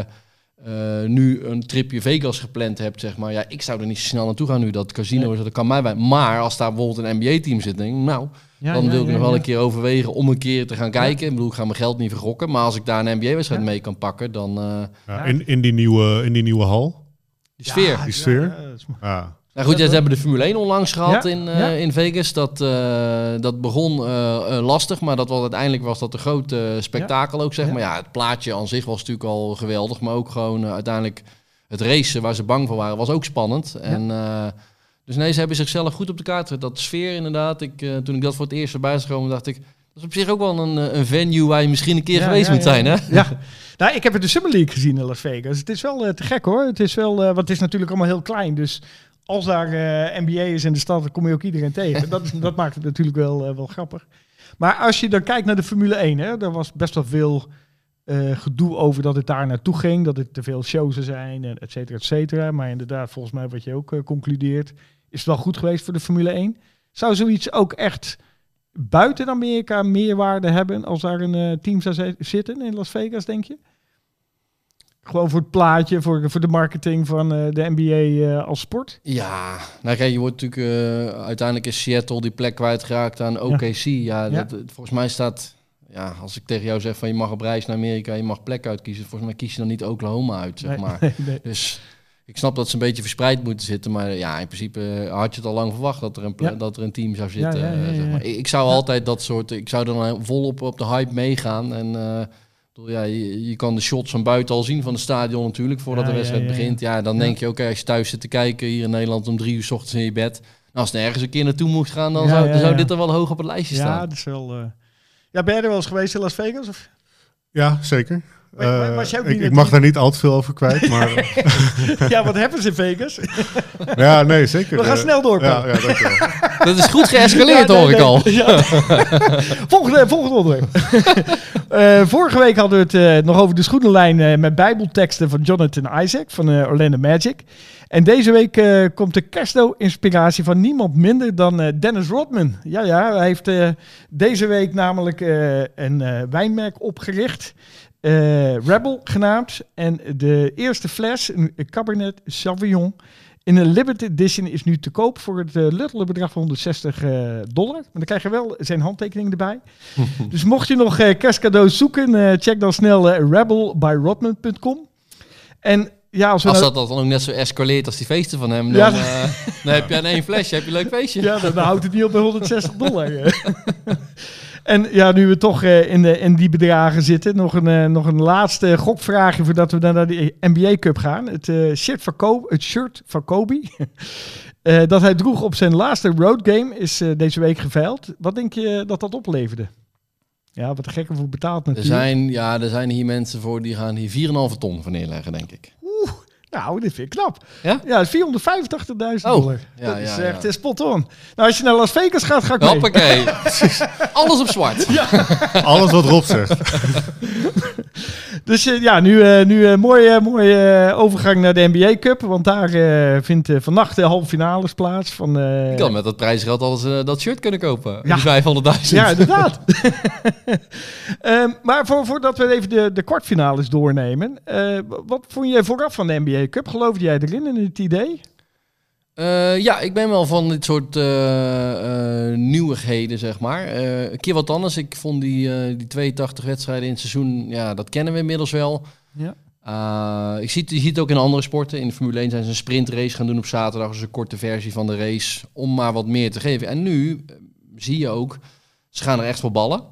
eh, nu een tripje Vegas gepland hebt, zeg maar. Ja, ik zou er niet zo snel naartoe gaan nu dat casino Nee. is. Dat kan mij bij. Maar als daar bijvoorbeeld een NBA-team zit, denk ik, nou, Ja, dan ja, wil ik ja, nog wel ja. een keer overwegen om een keer te gaan kijken. Ik bedoel, ik ga mijn geld niet vergokken. Maar als ik daar een NBA-wedstrijd Ja. mee kan pakken, dan eh in, in, die nieuwe, in die nieuwe hal. die sfeer. Ja, Die sfeer. ja, Nou goed, ze hebben de Formule 1 onlangs gehad Ja, in, eh, ja. in Vegas. Dat, eh, dat begon eh, lastig, maar dat was, uiteindelijk was dat een groot spektakel ook, zeg maar. Ja, het plaatje aan zich was natuurlijk al geweldig, maar ook gewoon uiteindelijk het racen waar ze bang voor waren, was ook spannend. En, dus nee, ze hebben zichzelf goed op de kaart gezet. Dat sfeer inderdaad, ik, toen ik dat voor het eerst erbij zag komen, dacht ik... Dat is op zich ook wel een, een venue waar je misschien een keer geweest moet zijn, hè? <laughs> Ja, nou, ik heb het de Summer League gezien in Las Vegas. Het is wel te gek hoor. Het is wel, want het is natuurlijk allemaal heel klein. Dus als daar eh, NBA is in de stad, dan kom je ook iedereen tegen. <laughs> Dat, dat maakt het natuurlijk wel, eh, wel grappig. Maar als je dan kijkt naar de Formule 1, hè, er was best wel veel eh, gedoe over dat het daar naartoe ging. Dat het te veel shows zijn, et cetera, et cetera. Maar inderdaad, volgens mij wat je ook concludeert, is het wel goed geweest voor de Formule 1. Zou zoiets ook echt buiten Amerika meerwaarde hebben als daar een team zou zi- zitten in Las Vegas, denk je? Gewoon voor het plaatje, voor, voor de marketing van eh, de NBA eh, als sport? Ja, nou kijk, je wordt natuurlijk uh, uiteindelijk in Seattle die plek kwijtgeraakt aan OKC. Ja, Ja. Dat, volgens mij staat, ja, als ik tegen jou zeg van je mag op reis naar Amerika, je mag plek uitkiezen. Volgens mij kies je dan niet Oklahoma uit, zeg Nee, maar. <laughs> nee, nee. Dus ik snap dat ze een beetje verspreid moeten zitten, maar ja, in principe eh, had je het al lang verwacht dat er een, Ja. dat er een team zou zitten. Eh, zeg maar. Ik, ik zou altijd dat soort, ik zou dan volop op de hype meegaan en. Ja, je, je kan de shots van buiten al zien van het stadion natuurlijk, voordat Ja, de wedstrijd ja, ja, ja. begint. Ja, dan Ja. denk je, oké, als je thuis zit te kijken hier in Nederland om drie uur 's ochtends in je bed. Nou, als je nergens een keer naartoe moet gaan, dan, Ja, zou, ja, dan zou ja. dit er wel hoog op het lijstje Ja, staan. dat is wel... eh, Ja, ben je er wel eens geweest in Las Vegas? Of? ja, zeker. Maar- maar Eh, was jij ook ik, niet ik met mag daar niet al te veel over kwijt, <laughs> maar ja, wat hebben ze in Vegas? <laughs> ja, nee, zeker. We gaan Eh, snel doorkomen. Ja, ja. <laughs> Dat is goed geëscaleerd, Ja, nee, hoor ik nee. al. Ja. volgende, volgende onderwerp. Eh, vorige week hadden we het eh, nog over de schoenenlijn eh, met bijbelteksten van Jonathan Isaac van eh, Orlando Magic. En deze week eh, komt de kersto-inspiratie van niemand minder dan eh, Dennis Rodman. Ja, ja, hij heeft eh, deze week namelijk eh, een eh, wijnmerk opgericht. Eh, Rebel genaamd. En de eerste fles, een Cabernet Sauvignon, in een limited edition is nu te koop voor het luttele bedrag van 160 eh, dollar. Maar dan krijg je wel zijn handtekening erbij. <laughs> dus mocht je nog kerstcadeaus zoeken, check dan snel rebelbyrodman.com. En ja, als nou- dat dan ook net zo escaleert als die feesten van hem, dan, Ja. dan heb je aan één flesje heb je een leuk feestje. Ja, dan, dan houdt het niet op bij 160 dollar. <laughs> en ja, nu we toch eh, in, de, in die bedragen zitten, nog een, eh, nog een laatste gokvraagje voordat we dan naar de NBA Cup gaan. Het, eh, shirt, van Kobe, het shirt van Kobe, <laughs> dat hij droeg op zijn laatste road game, is deze week geveild. Wat denk je dat dat opleverde? Ja, wat de gekke voor betaald Er natuurlijk. zijn, ja, er zijn hier mensen voor die gaan hier 4,5 ton van neerleggen, denk ik. Nou, dit vind ik knap. Ja? Ja, 485.000 Oh, dollar. ja, dat is ja. echt eh, spot on. Nou, als je naar Las Vegas gaat, ga ik mee. Hoppakee. <laughs> Alles op zwart. Alles wat Rob zegt. <laughs> Dus eh, ja, nu, eh nu een mooie, mooie eh, overgang naar de NBA Cup. Want daar vindt vannacht de halve finales plaats. Van, Ik had met dat prijsgeld alles dat shirt kunnen kopen. Ja. Die 500.000. ja, inderdaad. <laughs> <laughs> Ehm, maar voor, voordat we even de, de kwartfinales doornemen. wat vond je vooraf van de NBA Cup? Geloofde jij erin in het idee? Eh, ja, ik ben wel van dit soort eh, eh, nieuwigheden, zeg maar. Een keer wat anders. Ik vond die, die 82 wedstrijden in het seizoen, ja, dat kennen we inmiddels wel. Ja. Ik zie, je ziet het ook in andere sporten. In de Formule 1 zijn ze een sprintrace gaan doen op zaterdag. Dus een korte versie van de race, om maar wat meer te geven. En nu zie je ook, ze gaan er echt voor ballen.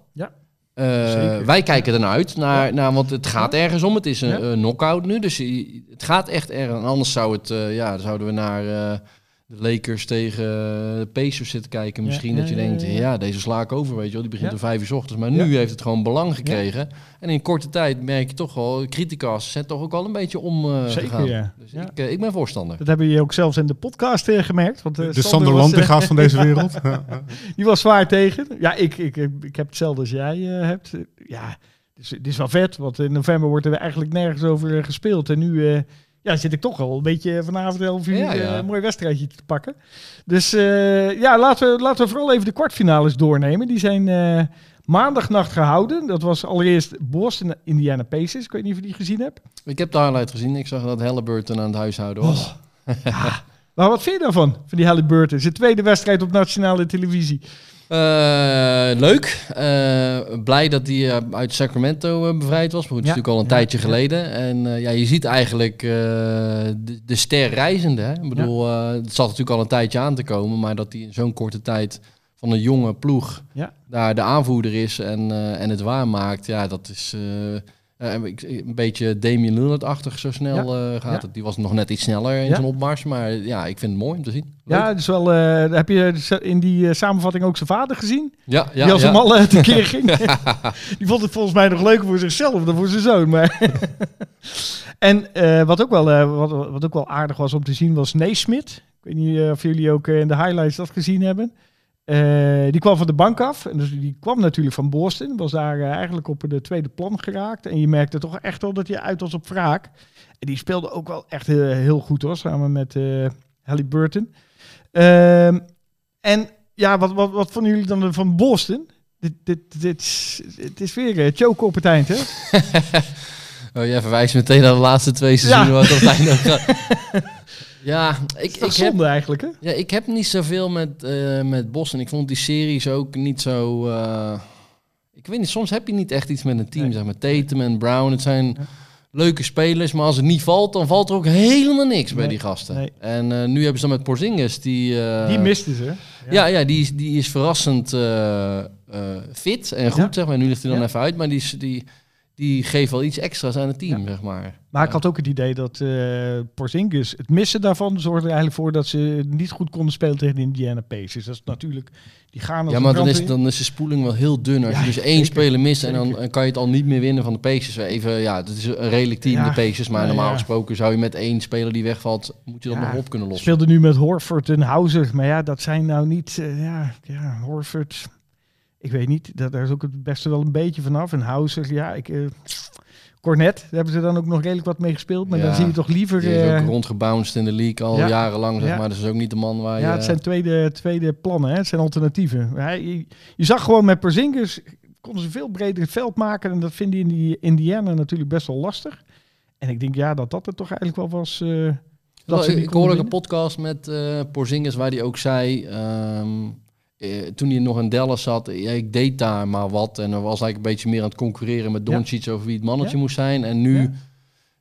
Wij kijken ernaar uit, naar, naar, want het gaat ergens om. Het is een Ja. knock-out nu, dus het gaat echt ergens. Anders zou het, eh, ja, zouden we naar, eh, de Lakers tegen de Pacers zit te kijken. Misschien ja, dat je ja, denkt, ja, ja, ja. deze sla ik over, weet je wel. Die begint Ja. om vijf uur 's ochtends. Maar nu heeft het gewoon belang gekregen. En in korte tijd merk je toch wel, criticas zijn toch ook al een beetje om eh, Zeker, gegaan. ja. Dus Ja. ik, eh, ik ben voorstander. Dat hebben je ook zelfs in de podcast eh, gemerkt. Want, eh, De Sander Sander was, Lantinga's van deze wereld. <laughs> Die was zwaar tegen. Ja, ik, ik, ik heb hetzelfde als jij eh, hebt. Ja, dus het is wel vet, want in november wordt er eigenlijk nergens over gespeeld. En nu eh, ja, zit ik toch al een beetje vanavond 11 uur Ja, ja. eh, een mooi wedstrijdje te pakken. Dus eh, ja, laten we, laten we vooral even de kwartfinales doornemen. Die zijn eh, maandagnacht gehouden. Dat was allereerst Boston Indiana Pacers. Ik weet niet of je die gezien hebt. Ik heb de highlight gezien. Ik zag dat Halliburton aan het huishouden was. Maar wat vind je daarvan, van die Halliburton? Zijn tweede wedstrijd op nationale televisie. Eh, leuk. Eh, blij dat hij eh, uit Sacramento bevrijd was. Maar goed, het is natuurlijk al een tijdje geleden. En ja, je ziet eigenlijk de, de ster reizende. Hè? Ik bedoel, het zat natuurlijk al een tijdje aan te komen. Maar dat hij in zo'n korte tijd van een jonge ploeg Ja. daar de aanvoerder is en, en het waarmaakt. Ja, dat is... een beetje Damian Lillard-achtig zo snel eh, gaat het. Die was nog net iets sneller in zijn opmars. Maar ja, ik vind het mooi om te zien. Leuk. Ja, dus wel, eh, heb je in die eh, samenvatting ook zijn vader gezien? ja, ja, die als al uh, tekeer <laughs> ging. <laughs> die vond het volgens mij nog leuker voor zichzelf dan voor zijn zoon. Maar <laughs> en eh, wat, ook wel, eh, wat, wat ook wel aardig was om te zien was Naismith. Ik weet niet eh, of jullie ook eh, in de highlights dat gezien hebben. Eh, die kwam van de bank af. En dus die kwam natuurlijk van Boston. Was daar eh, eigenlijk op de tweede plan geraakt. En je merkte toch echt wel dat hij uit was op wraak. En die speelde ook wel echt heel, heel goed hoor. Samen met eh Halliburton. Ehm, en ja, wat, wat, wat vonden jullie dan van Boston? Dit, dit, dit, het is weer uh, choke op het eind, hè? <laughs> Oh, jij verwijst meteen naar de laatste twee seizoenen. Ja. Wat op het einde. <laughs> ja, ik, Ik, heb, eigenlijk, hè? ja, ik heb niet zoveel met, eh met Boston. Ik vond die series ook niet zo... eh, ik weet niet, soms heb je niet echt iets met een team. Nee. Zeg maar Tatum en Brown, het zijn Ja. leuke spelers. Maar als het niet valt, dan valt er ook helemaal niks bij die gasten. nee. En eh, nu hebben ze dan met Porzingis, die... Die misten ze. ja, ja die, is, die is verrassend fit en goed, Ja. zeg maar. Nu ligt hij dan Ja. even uit, maar die, die, die geeft wel iets extra's aan het team, zeg maar. Maar ik had ook het idee dat eh Porzingis, het missen daarvan, zorgde er eigenlijk voor dat ze niet goed konden spelen tegen de Indiana Pacers. Dat is natuurlijk, die gaan als Ja, maar dan is, dan is de spoeling wel heel dun. Als Ja, je dus één speler mist en dan dan kan je het al niet meer winnen van de Pacers. Even, ja, het is een redelijk team, de Pacers. Maar normaal gesproken zou je met één speler die wegvalt, moet je dat Ja, nog op kunnen lossen. speelde nu met Horford en Hauser. Maar ja, dat zijn nou niet... ja, ja, Horford... Ik weet niet, dat, daar is ook het beste wel een beetje vanaf. En Hauser, ja, ik... eh Cornet, daar hebben ze dan ook nog redelijk wat mee gespeeld. Maar Ja, dan zie je toch liever... Die is eh, ook rondgebounced in de league al Ja, jarenlang, zeg ja. maar. Dus dat is ook niet de man waar ja, het zijn tweede, tweede plannen, hè? het zijn alternatieven. Hij, je, je zag gewoon met Porzingis, konden ze veel breder het veld maken. En dat vinden die in die Indiana natuurlijk best wel lastig. En ik denk ja, dat dat het toch eigenlijk wel was... eh, dat ze ik die hoorde een podcast met eh Porzingis waar hij ook zei... ehm, eh, toen hij nog in Dallas zat, ja, ik deed daar maar wat. En er was eigenlijk een beetje meer aan het concurreren met Ja. Doncic over wie het mannetje Ja. moest zijn. En nu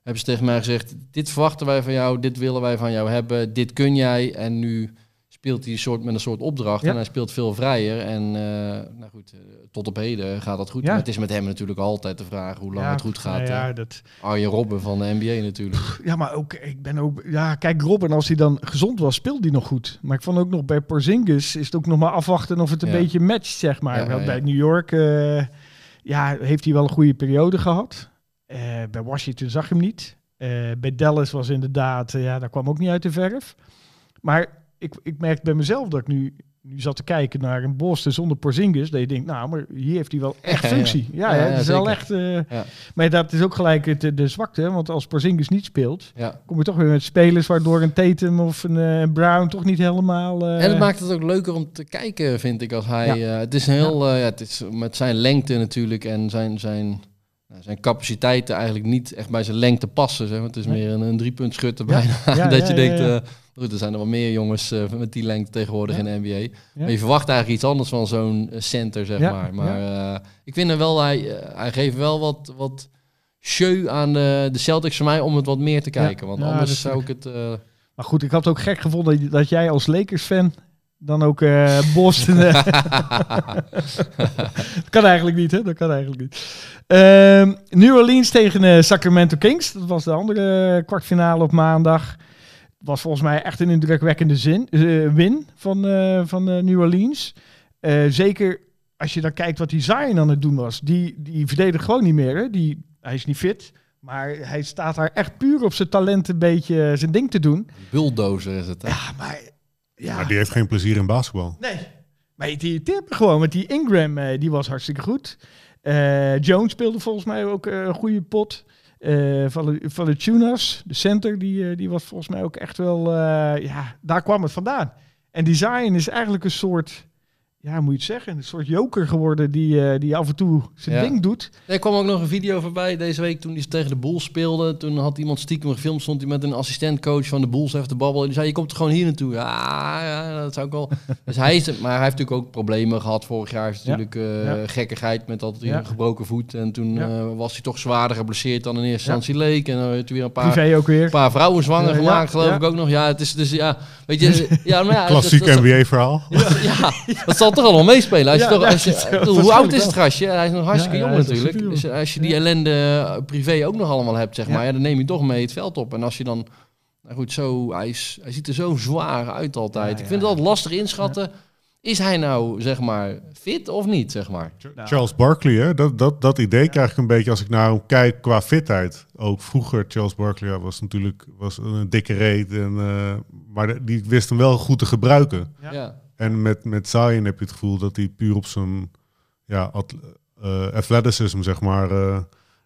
hebben ze tegen mij gezegd, dit verwachten wij van jou, dit willen wij van jou hebben, dit kun jij. En nu speelt hij een soort, met een soort opdracht Ja. en hij speelt veel vrijer. En eh, nou goed, eh, tot op heden gaat dat goed. Ja. Maar het is met hem natuurlijk altijd de vraag hoe lang Ja, het goed gaat. ja, dat, Arjen Robben van de NBA natuurlijk. ja, maar ook, ik ben ook... Ja, kijk, Robin, als hij dan gezond was, speelde hij nog goed. Maar ik vond ook nog bij Porzingis is het ook nog maar afwachten of het een beetje matcht, zeg maar. Bij. New York eh, ja, heeft hij wel een goede periode gehad. Eh, bij Washington zag je hem niet. Bij Dallas was inderdaad, ja, daar kwam ook niet uit de verf. Maar ik, ik merk bij mezelf dat ik nu, nu zat te kijken naar een Boston zonder Porzingis. Dat je denkt, nou, maar hier heeft hij wel echt ja. functie. Ja, Ja, hè, ja, het is wel echt... eh, Ja. Maar dat is ook gelijk het, eh, de zwakte. Want als Porzingis niet speelt, kom je toch weer met spelers waardoor een Tatum of een eh, Brown toch niet helemaal... eh, En het maakt het ook leuker om te kijken, vind ik, als hij... het is heel... ja, het is met zijn lengte natuurlijk en zijn, zijn, nou, zijn capaciteiten eigenlijk niet echt bij zijn lengte passen. Zeg. maar. Het is meer een, een drieppuntschutter Ja. bijna. <laughs> Dat je denkt... goed, er zijn er wel meer jongens eh, met die lengte tegenwoordig Ja. in de NBA. Maar je verwacht eigenlijk iets anders van zo'n eh, center, zeg Ja, maar. Maar eh, ik vind hem wel... Hij, hij geeft wel wat... wat show aan de, de Celtics voor mij om het wat meer te kijken. Want anders zou ik het... Maar goed, ik had het ook gek gevonden dat jij als Lakers-fan dan ook eh <laughs> Boston... <laughs> dat kan eigenlijk niet, hè? Dat kan eigenlijk niet. Ehm, New Orleans tegen eh, Sacramento Kings. Dat was de andere kwartfinale op maandag. Was volgens mij echt een indrukwekkende zin, eh, win van, eh, van eh, New Orleans. Eh, zeker als je dan kijkt wat die Zion aan het doen was. Die, die verdedigt gewoon niet meer. Hè? Die, hij is niet fit. Maar hij staat daar echt puur op zijn talent een beetje zijn ding te doen. Bulldozer is het. Hè? Ja, maar... Ja, Maar die heeft geen plezier in basketbal. Nee. Maar het irriteert me gewoon, want die Ingram eh, die was hartstikke goed. Eh, Jones speelde volgens mij ook eh, een goede pot. Eh van de Tunas, de center, die, eh, die was volgens mij ook echt wel... eh, ja, daar kwam het vandaan. En Design is eigenlijk een soort... Ja, moet je het zeggen? Een soort joker geworden die, eh, die af en toe zijn Ja. ding doet. Er kwam ook nog een video voorbij deze week toen hij tegen de Bulls speelde. Toen had iemand stiekem gefilmd, stond hij met een assistentcoach van de Bulls even te babbelen. Die zei, je komt er gewoon hier naartoe. Ja, ja dat zou ik wel... <laughs> dus hij is, maar hij heeft natuurlijk ook problemen gehad. Vorig jaar is Ja. natuurlijk eh, Ja. gekkigheid met altijd Ja. een gebroken voet. En toen Ja. eh, was hij toch zwaarder geblesseerd dan in eerste instantie leek. En dan heeft hij weer een paar... Privé ook weer. Een paar vrouwen zwanger gemaakt, geloof ja. ik ook nog. Ja, het is dus ja, weet je, <laughs> ja, maar ja, Klassiek dat- dat- NBA-verhaal. ja, dat zal toch allemaal meespelen. Als je Ja, toch, ja, als je, hoe oud is het gastje? Hij is nog hartstikke jong natuurlijk. Dus als je die ellende eh, privé ook nog allemaal hebt, zeg maar, ja, dan neem je toch mee het veld op. En als je dan, nou goed, zo, hij, is, hij ziet er zo zwaar uit altijd. Ja, Ik vind ja. het altijd lastig inschatten. Is hij nou, zeg maar, fit of niet, zeg maar? Charles Barkley, hè? Dat, dat, dat idee krijg ik een beetje als ik naar hem kijk qua fitheid. Ook vroeger, Charles Barkley was natuurlijk was een dikke reet. En, eh, maar die wist hem wel goed te gebruiken. Ja. Ja. En met, met Zion heb je het gevoel dat hij puur op zijn ja, at- eh, athleticism, zeg maar, eh,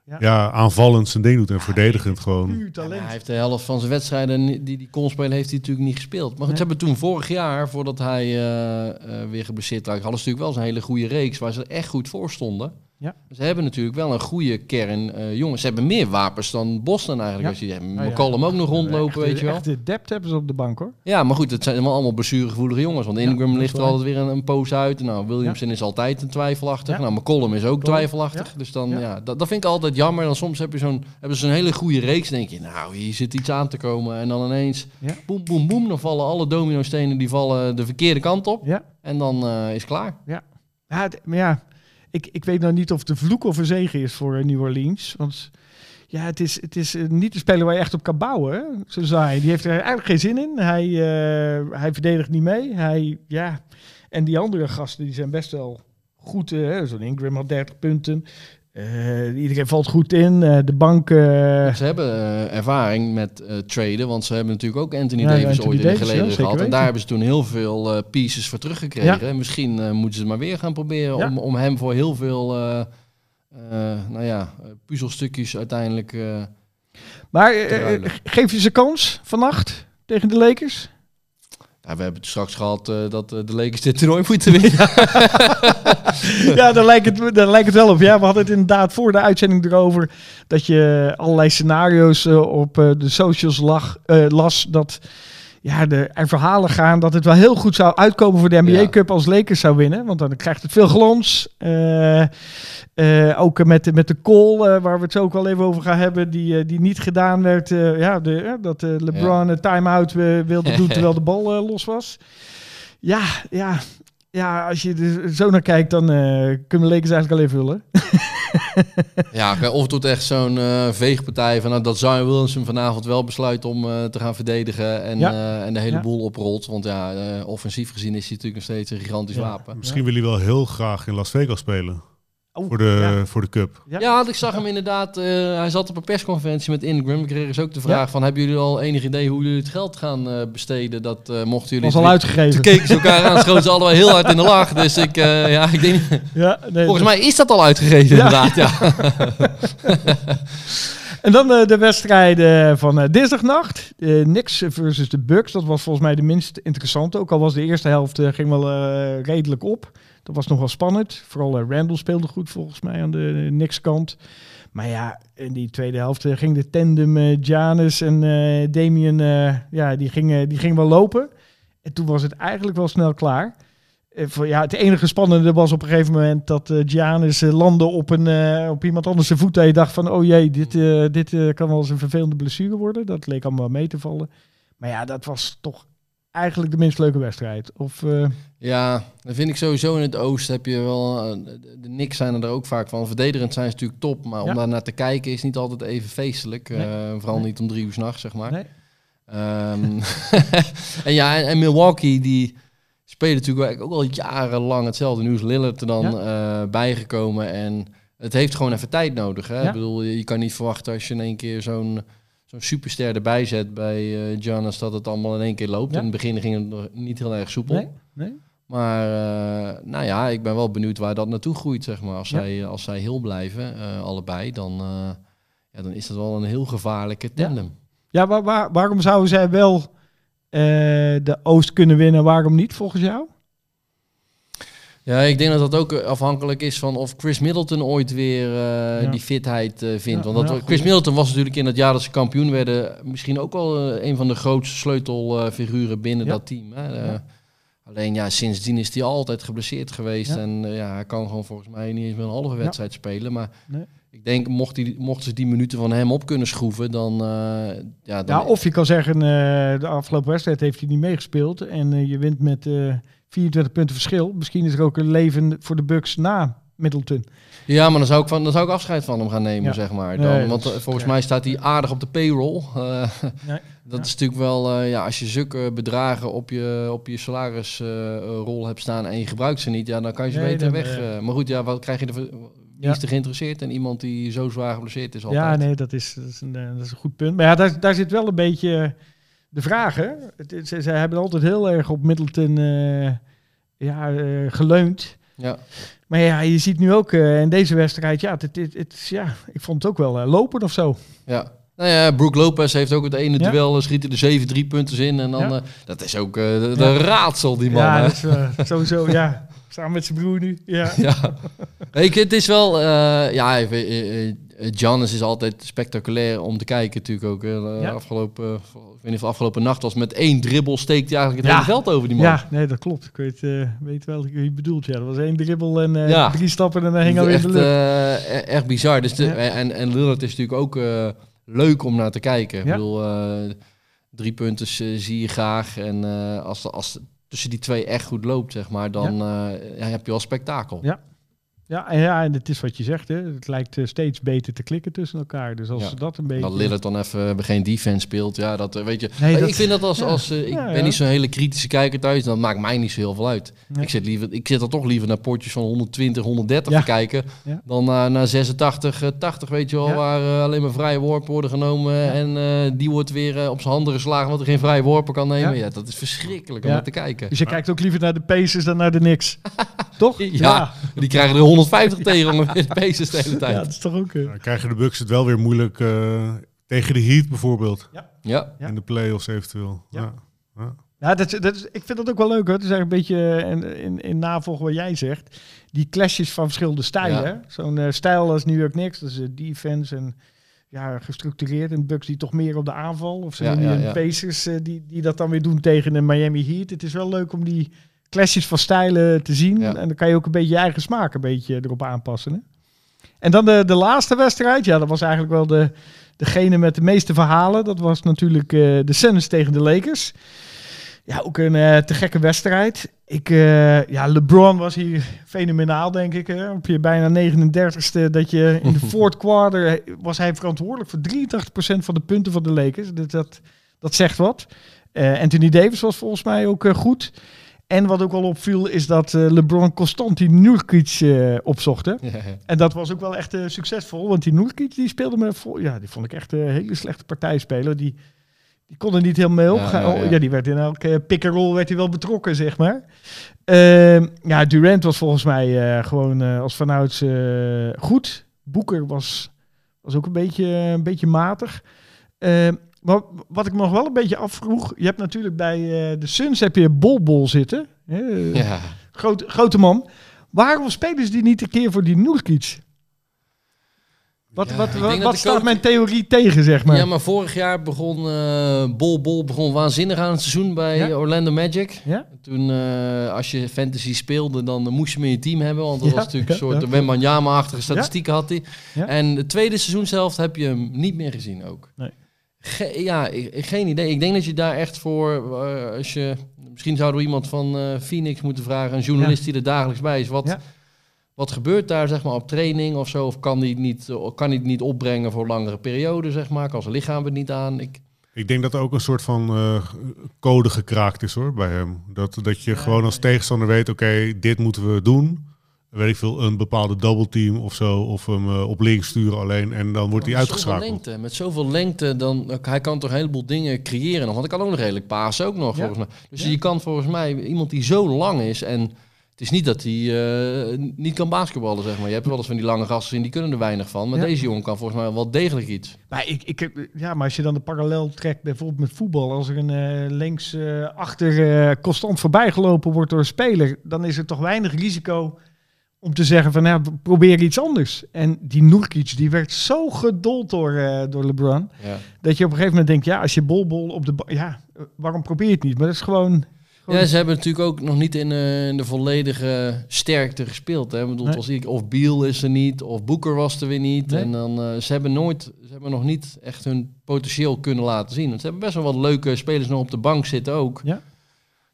Ja. ja. aanvallend zijn ding doet en verdedigend gewoon. Hij heeft de helft van zijn wedstrijden die die kon spelen, heeft hij natuurlijk niet gespeeld. Maar goed, Nee. ze hebben toen vorig jaar, voordat hij eh, eh, weer geblesseerd raakte, hadden ze natuurlijk wel eens een hele goede reeks waar ze echt goed voor stonden. Ja. Ze hebben natuurlijk wel een goede kern eh, jongens. Ze hebben meer wapens dan Boston eigenlijk. Ja. Als je hebt ja. McCollum ook nog rondlopen, Echt, weet je wel. Echt de depth hebben ze op de bank hoor. Ja, maar goed, het zijn allemaal, allemaal blessuregevoelige jongens. Want Ja, Ingram ligt er altijd weer een, een poos uit. Nou, Williamson is altijd een twijfelachtig. Ja. Nou, McCollum is ook twijfelachtig. ja. Dus dan, Ja. ja, dat, dat vind ik altijd jammer. Dan soms heb je zo'n, hebben ze een hele goede reeks. Denk je, nou, hier zit iets aan te komen. En dan ineens, Ja. boem, boem, boem. Dan vallen alle dominostenen die vallen de verkeerde kant op. Ja. En dan eh, is het klaar. Ja, het- maar ja, ik, ik weet nou niet of een vloek of een zegen is voor eh, New Orleans. Want ja, het is, het is eh, niet een speler waar je echt op kan bouwen. Zo zei Die heeft er eigenlijk geen zin in. Hij, eh, hij verdedigt niet mee. Hij, ja. En die andere gasten die zijn best wel goed. hè. Zo'n Ingram had 30 punten. Eh, iedereen valt goed in. Eh, de bank... eh, Ze hebben ervaring met traden, want ze hebben natuurlijk ook Anthony Ja, Davis Anthony ooit in de ja, geleden gehad. En daar hebben ze toen heel veel pieces voor teruggekregen. En Misschien moeten ze het maar weer gaan proberen Ja. om, om hem voor heel veel nou ja, puzzelstukjes uiteindelijk... maar geef je ze kans vannacht tegen de Lakers? Ja, we hebben het straks gehad eh, dat eh, de Lakers dit toernooi moeten winnen. <laughs> ja, daar lijkt, het, lijkt wel op. Ja, we hadden het inderdaad voor de uitzending erover dat je allerlei scenario's eh, op de socials lag, las. Dat ja, de, er verhalen gaan dat het wel heel goed zou uitkomen voor de NBA Ja. Cup als Lakers zou winnen. Want dan krijgt het veel glans. Eh, eh, ook met, de- met de call, eh, waar we het zo ook wel even over gaan hebben, die, die niet gedaan werd. ja, de, dat LeBron een time-out wilde doen <laughs> terwijl de bal los was. Ja, ja, ja, als je er zo naar kijkt, dan eh, kunnen we Lakers eigenlijk al invullen. <laughs> ja, oké, of het wordt echt zo'n eh, veegpartij van nou, dat Zion Williamson vanavond wel besluit om eh, te gaan verdedigen en, Ja. eh, en de hele Ja. boel oprolt. Want ja, eh, offensief gezien is hij natuurlijk nog steeds een gigantisch Ja. wapen. Misschien wil hij wel heel graag in Las Vegas spelen. Oh, Voor de, ja. voor de cup. Ja. Ik zag hem inderdaad. eh, hij zat op een persconferentie met Ingram. Ik kreeg dus ook de vraag Ja. van... hebben jullie al enig idee hoe jullie het geld gaan eh, besteden? Dat eh, mochten jullie... was al Toen uitgegeven. keken ze elkaar aan, schoten ze allebei heel hard in de lach. Dus ik, eh, ja, ik denk... Ja, nee, Volgens mij is dat al uitgegeven Ja. inderdaad, ja. <laughs> En dan eh, de wedstrijden van eh, dinsdagnacht. Eh Knicks versus de Bucks. Dat was volgens mij de minst interessante. Ook al was de eerste helft eh, ging wel eh, redelijk op. Dat was nog wel spannend. Vooral eh, Randall speelde goed volgens mij aan de Knicks kant. Maar ja, in die tweede helft eh, ging de tandem eh Janus en eh Damien, eh, ja, die gingen die ging wel lopen. En toen was het eigenlijk wel snel klaar. Eh, ja, het enige spannende was op een gegeven moment dat eh eh, landde op, een, eh, op iemand anders zijn voet. En je dacht van, oh jee, dit, eh, dit eh, kan wel eens een vervelende blessure worden. Dat leek allemaal mee te vallen. Maar ja, dat was toch eigenlijk de minst leuke wedstrijd. Of, eh, Ja, dan vind ik sowieso in het oosten heb je wel... eh, de- Knicks zijn er ook vaak van. Verdedigend zijn ze natuurlijk top. Maar Ja. om daar naar te kijken is niet altijd even feestelijk. eh, vooral Nee. niet om drie uur s'nachts, zeg maar. nee. Ehm, <laughs> en ja, en, en Milwaukee die spelen natuurlijk ook al jarenlang hetzelfde. Nu is Lillard er dan bijgekomen en het heeft gewoon even tijd nodig. Hè? Ja. Ik bedoel, je je kan niet verwachten als je in één keer zo'n zo'n superster erbij zet bij Giannis dat het allemaal in één keer loopt. Ja. In het begin ging het nog niet heel erg soepel. Nee? Nee? Maar eh, nou ja, ik ben wel benieuwd waar dat naartoe groeit, zeg maar. Als, Ja. zij, als zij heel blijven, eh, allebei, dan, ja, dan is dat wel een heel gevaarlijke tandem. Ja, waar, waar- waarom zouden zij wel de Oost kunnen winnen, waarom niet volgens jou? Ja. ik denk dat dat ook eh, afhankelijk is van of Chris Middleton ooit weer eh, Ja. die fitheid eh, vindt. Ja, Want dat, ja, Chris. Middleton was natuurlijk in het jaar dat ze kampioen werden misschien ook wel een van de grootste sleutelfiguren binnen dat team. Hè. Alleen ja, sindsdien is hij altijd geblesseerd geweest. En ja, hij kan gewoon volgens mij niet eens meer een halve wedstrijd spelen. Maar Nee. ik denk, mocht hij, mochten ze die minuten van hem op kunnen schroeven, dan... ja, dan Ja, of je kan zeggen, de afgelopen wedstrijd heeft hij niet meegespeeld en je wint met 24 punten verschil. Misschien is er ook een leven voor de Bucks na Middleton. Ja, maar dan zou ik, van, dan zou ik afscheid van hem gaan nemen, Ja. zeg maar. Dan, dat want is- eh, volgens ja. mij staat hij aardig op de payroll. <laughs> Eh, Nee. dat Ja. is natuurlijk wel, eh, ja, als je zulke bedragen op je, op je salarisrol hebt staan en je gebruikt ze niet, ja, dan kan je ze Nee, beter weg. eh, eh. maar goed, ja, wat krijg je er voor- Wie Ja. is er geïnteresseerd? En iemand die zo zwaar geblesseerd is altijd. Ja, nee, dat is, dat is, een, eh, dat is een goed punt. Maar ja, daar, daar zit wel een beetje eh, de vraag, hè. Het, ze, ze hebben altijd heel erg op Middleton eh, ja, eh, geleund. Ja. Maar ja, je ziet nu ook eh, in deze wedstrijd, ja, het, het, ja, ik vond het ook wel lopen of zo. Ja. Nou ja, Brook Lopez heeft ook het ene Ja. duel, schiet er de 7 drie punten in. En dan, Ja. dat is ook de, Ja. raadsel, die man. ja, hè. dat is sowieso, <laughs> ja. Samen met zijn broer nu, ja. ja. Het is wel... ja, even, Giannis is altijd spectaculair om te kijken natuurlijk ook. eh, Ja. afgelopen, ik weet niet of afgelopen nacht was, met één dribbel steekt hij eigenlijk het Ja. hele veld over die man. Ja, nee, dat klopt. Ik weet, eh, weet wel wie je bedoelt. Ja, dat was één dribbel en eh, Ja. drie stappen en dan hing alweer in de lucht. eh, e- echt bizar. Dus de, en, en Lillard is natuurlijk ook eh, leuk om naar te kijken. Ik bedoel, eh, drie punten eh, zie je graag. En eh, als, als het tussen die twee echt goed loopt, zeg maar, dan eh, heb je wel spektakel. Ja. Ja, en ja, en het is wat je zegt, hè. Het lijkt eh, steeds beter te klikken tussen elkaar. Dus als Ja. ze dat een beetje... Dat Lillard dan even geen defense speelt, ja, dat eh, weet je. Nee, dat- ik vind dat als, ja. als ik ben niet zo'n hele kritische kijker thuis, dan maakt mij niet zo heel veel uit. Ik zit liever, ik zit er toch liever naar potjes van 120, 130 Ja. te kijken, dan naar, naar 86, eh, 80, weet je wel, waar alleen maar vrije worpen worden genomen en die wordt weer op zijn handen geslagen, want er geen vrije worpen kan nemen. Ja, dat is verschrikkelijk om naar te kijken. Dus je kijkt ook liever naar de Pacers dan naar de Knicks. <laughs> Toch? Ja, die krijgen er 150 tegen ongeveer de Pacers de hele Ja, tijd. dat is toch ook... eh, Dan krijgen de Bucks het wel weer moeilijk eh, tegen de Heat bijvoorbeeld. Ja, Ja. In de playoffs eventueel. Ja. Ja. Ja. Ja, dat, dat is, ik vind dat ook wel leuk hoor. Het is eigenlijk een beetje eh, in, in, in navolg wat jij zegt. Die clashes van verschillende stijlen. Ja. Zo'n stijl als New York Knicks, dat is eh, defense en ja, gestructureerd. En Bucks die toch meer op de aanval. Of zo Ja, die ja, een ja. Pacers die, die dat dan weer doen tegen de Miami Heat. Het is wel leuk om die clashes van stijlen te zien. Ja. En dan kan je ook een beetje je eigen smaak een beetje erop aanpassen. Hè? En dan de, de laatste wedstrijd. Ja, dat was eigenlijk wel de, degene met de meeste verhalen. Dat was natuurlijk eh, de Suns tegen de Lakers. Ja, ook een eh, te gekke wedstrijd. Ik, eh, ja, LeBron was hier fenomenaal, denk ik. Hè. Op je bijna 39ste dat je in de <laughs> fourth quarter was hij verantwoordelijk voor 83% van de punten van de Lakers. Dus dat, dat zegt wat. Anthony Davis was volgens mij ook goed. En wat ook wel opviel is dat eh, LeBron constant die Nurkic eh, opzocht. Hè. Ja, ja. En dat was ook wel echt eh, succesvol, want die Nurkic die speelde me voor, ja, die vond ik echt een hele slechte partijspeler. Die, die kon er niet helemaal mee opgaan. ja, Oh, ja. ja, die werd in elke pick-and-roll werd hij wel betrokken, zeg maar. Ehm, ja, Durant was volgens mij eh, gewoon eh, als vanouds eh, goed. Boeker was, was ook een beetje, een beetje matig. Maar wat ik me nog wel een beetje afvroeg, je hebt natuurlijk bij eh, de Suns heb je Bol Bol zitten. Hè, ja. grote, grote man. Waarom spelen ze die niet een keer voor die Nurkic? Wat, Ja, wat, wat, staat coach- mijn theorie tegen, zeg maar? Ja, maar vorig jaar begon eh, Bol Bol begon waanzinnig aan het seizoen bij Ja? Orlando Magic. Ja? Toen, eh, als je fantasy speelde, dan moest je hem in je team hebben. Want dat was natuurlijk een soort ja. Wembanyama-achtige statistieken had hij. Ja. En de tweede seizoen zelf heb je hem niet meer gezien ook. Nee. Ge- ja, ik- ik- geen idee. Ik denk dat je daar echt voor, eh, als je, misschien zouden we iemand van eh, Phoenix moeten vragen, een journalist die er dagelijks bij is. Wat, Ja. wat gebeurt daar zeg maar op training of zo? Of kan hij het niet, eh, kan hij het niet opbrengen voor langere perioden, zeg maar? Kan zijn lichaam het niet aan? Ik, Ik denk dat er ook een soort van eh, code gekraakt is hoor bij hem. Dat, dat je gewoon als tegenstander weet, oké, dit moeten we doen. Weet ik veel, een bepaalde double team of zo. Of hem eh, op links sturen alleen. En dan wordt hij zoveel uitgeschakeld. Lengte, met zoveel lengte, dan, hij kan toch een heleboel dingen creëren. nog. Want hij kan ook nog redelijk pasen ook nog, Ja. volgens mij. Dus Ja. je kan volgens mij, iemand die zo lang is en het is niet dat hij eh, niet kan basketballen, zeg maar. Je hebt wel eens van die lange gasten zien, die kunnen er weinig van. Maar Ja. deze jongen kan volgens mij wel degelijk iets. Maar, ik, ik, heb- ja, maar als je dan de parallel trekt, bijvoorbeeld met voetbal, als er een eh, links eh, achter eh, constant voorbijgelopen wordt door een speler, dan is er toch weinig risico om te zeggen van, ja, probeer iets anders. En die Nurkic, die werd zo gedold door, eh, door LeBron, Ja. dat je op een gegeven moment denkt, ja, als je bolbol op de, ja, waarom probeer je het niet? Maar dat is gewoon, gewoon Ja, ze hebben natuurlijk ook nog niet in, eh, in de volledige sterkte gespeeld. Hè? Ik bedoel, Nee. was ik, of Biel is er niet, of Boeker was er weer niet. Nee. En dan, eh, ze hebben nooit, ze hebben nog niet echt hun potentieel kunnen laten zien. Want ze hebben best wel wat leuke spelers nog op de bank zitten ook. Ja.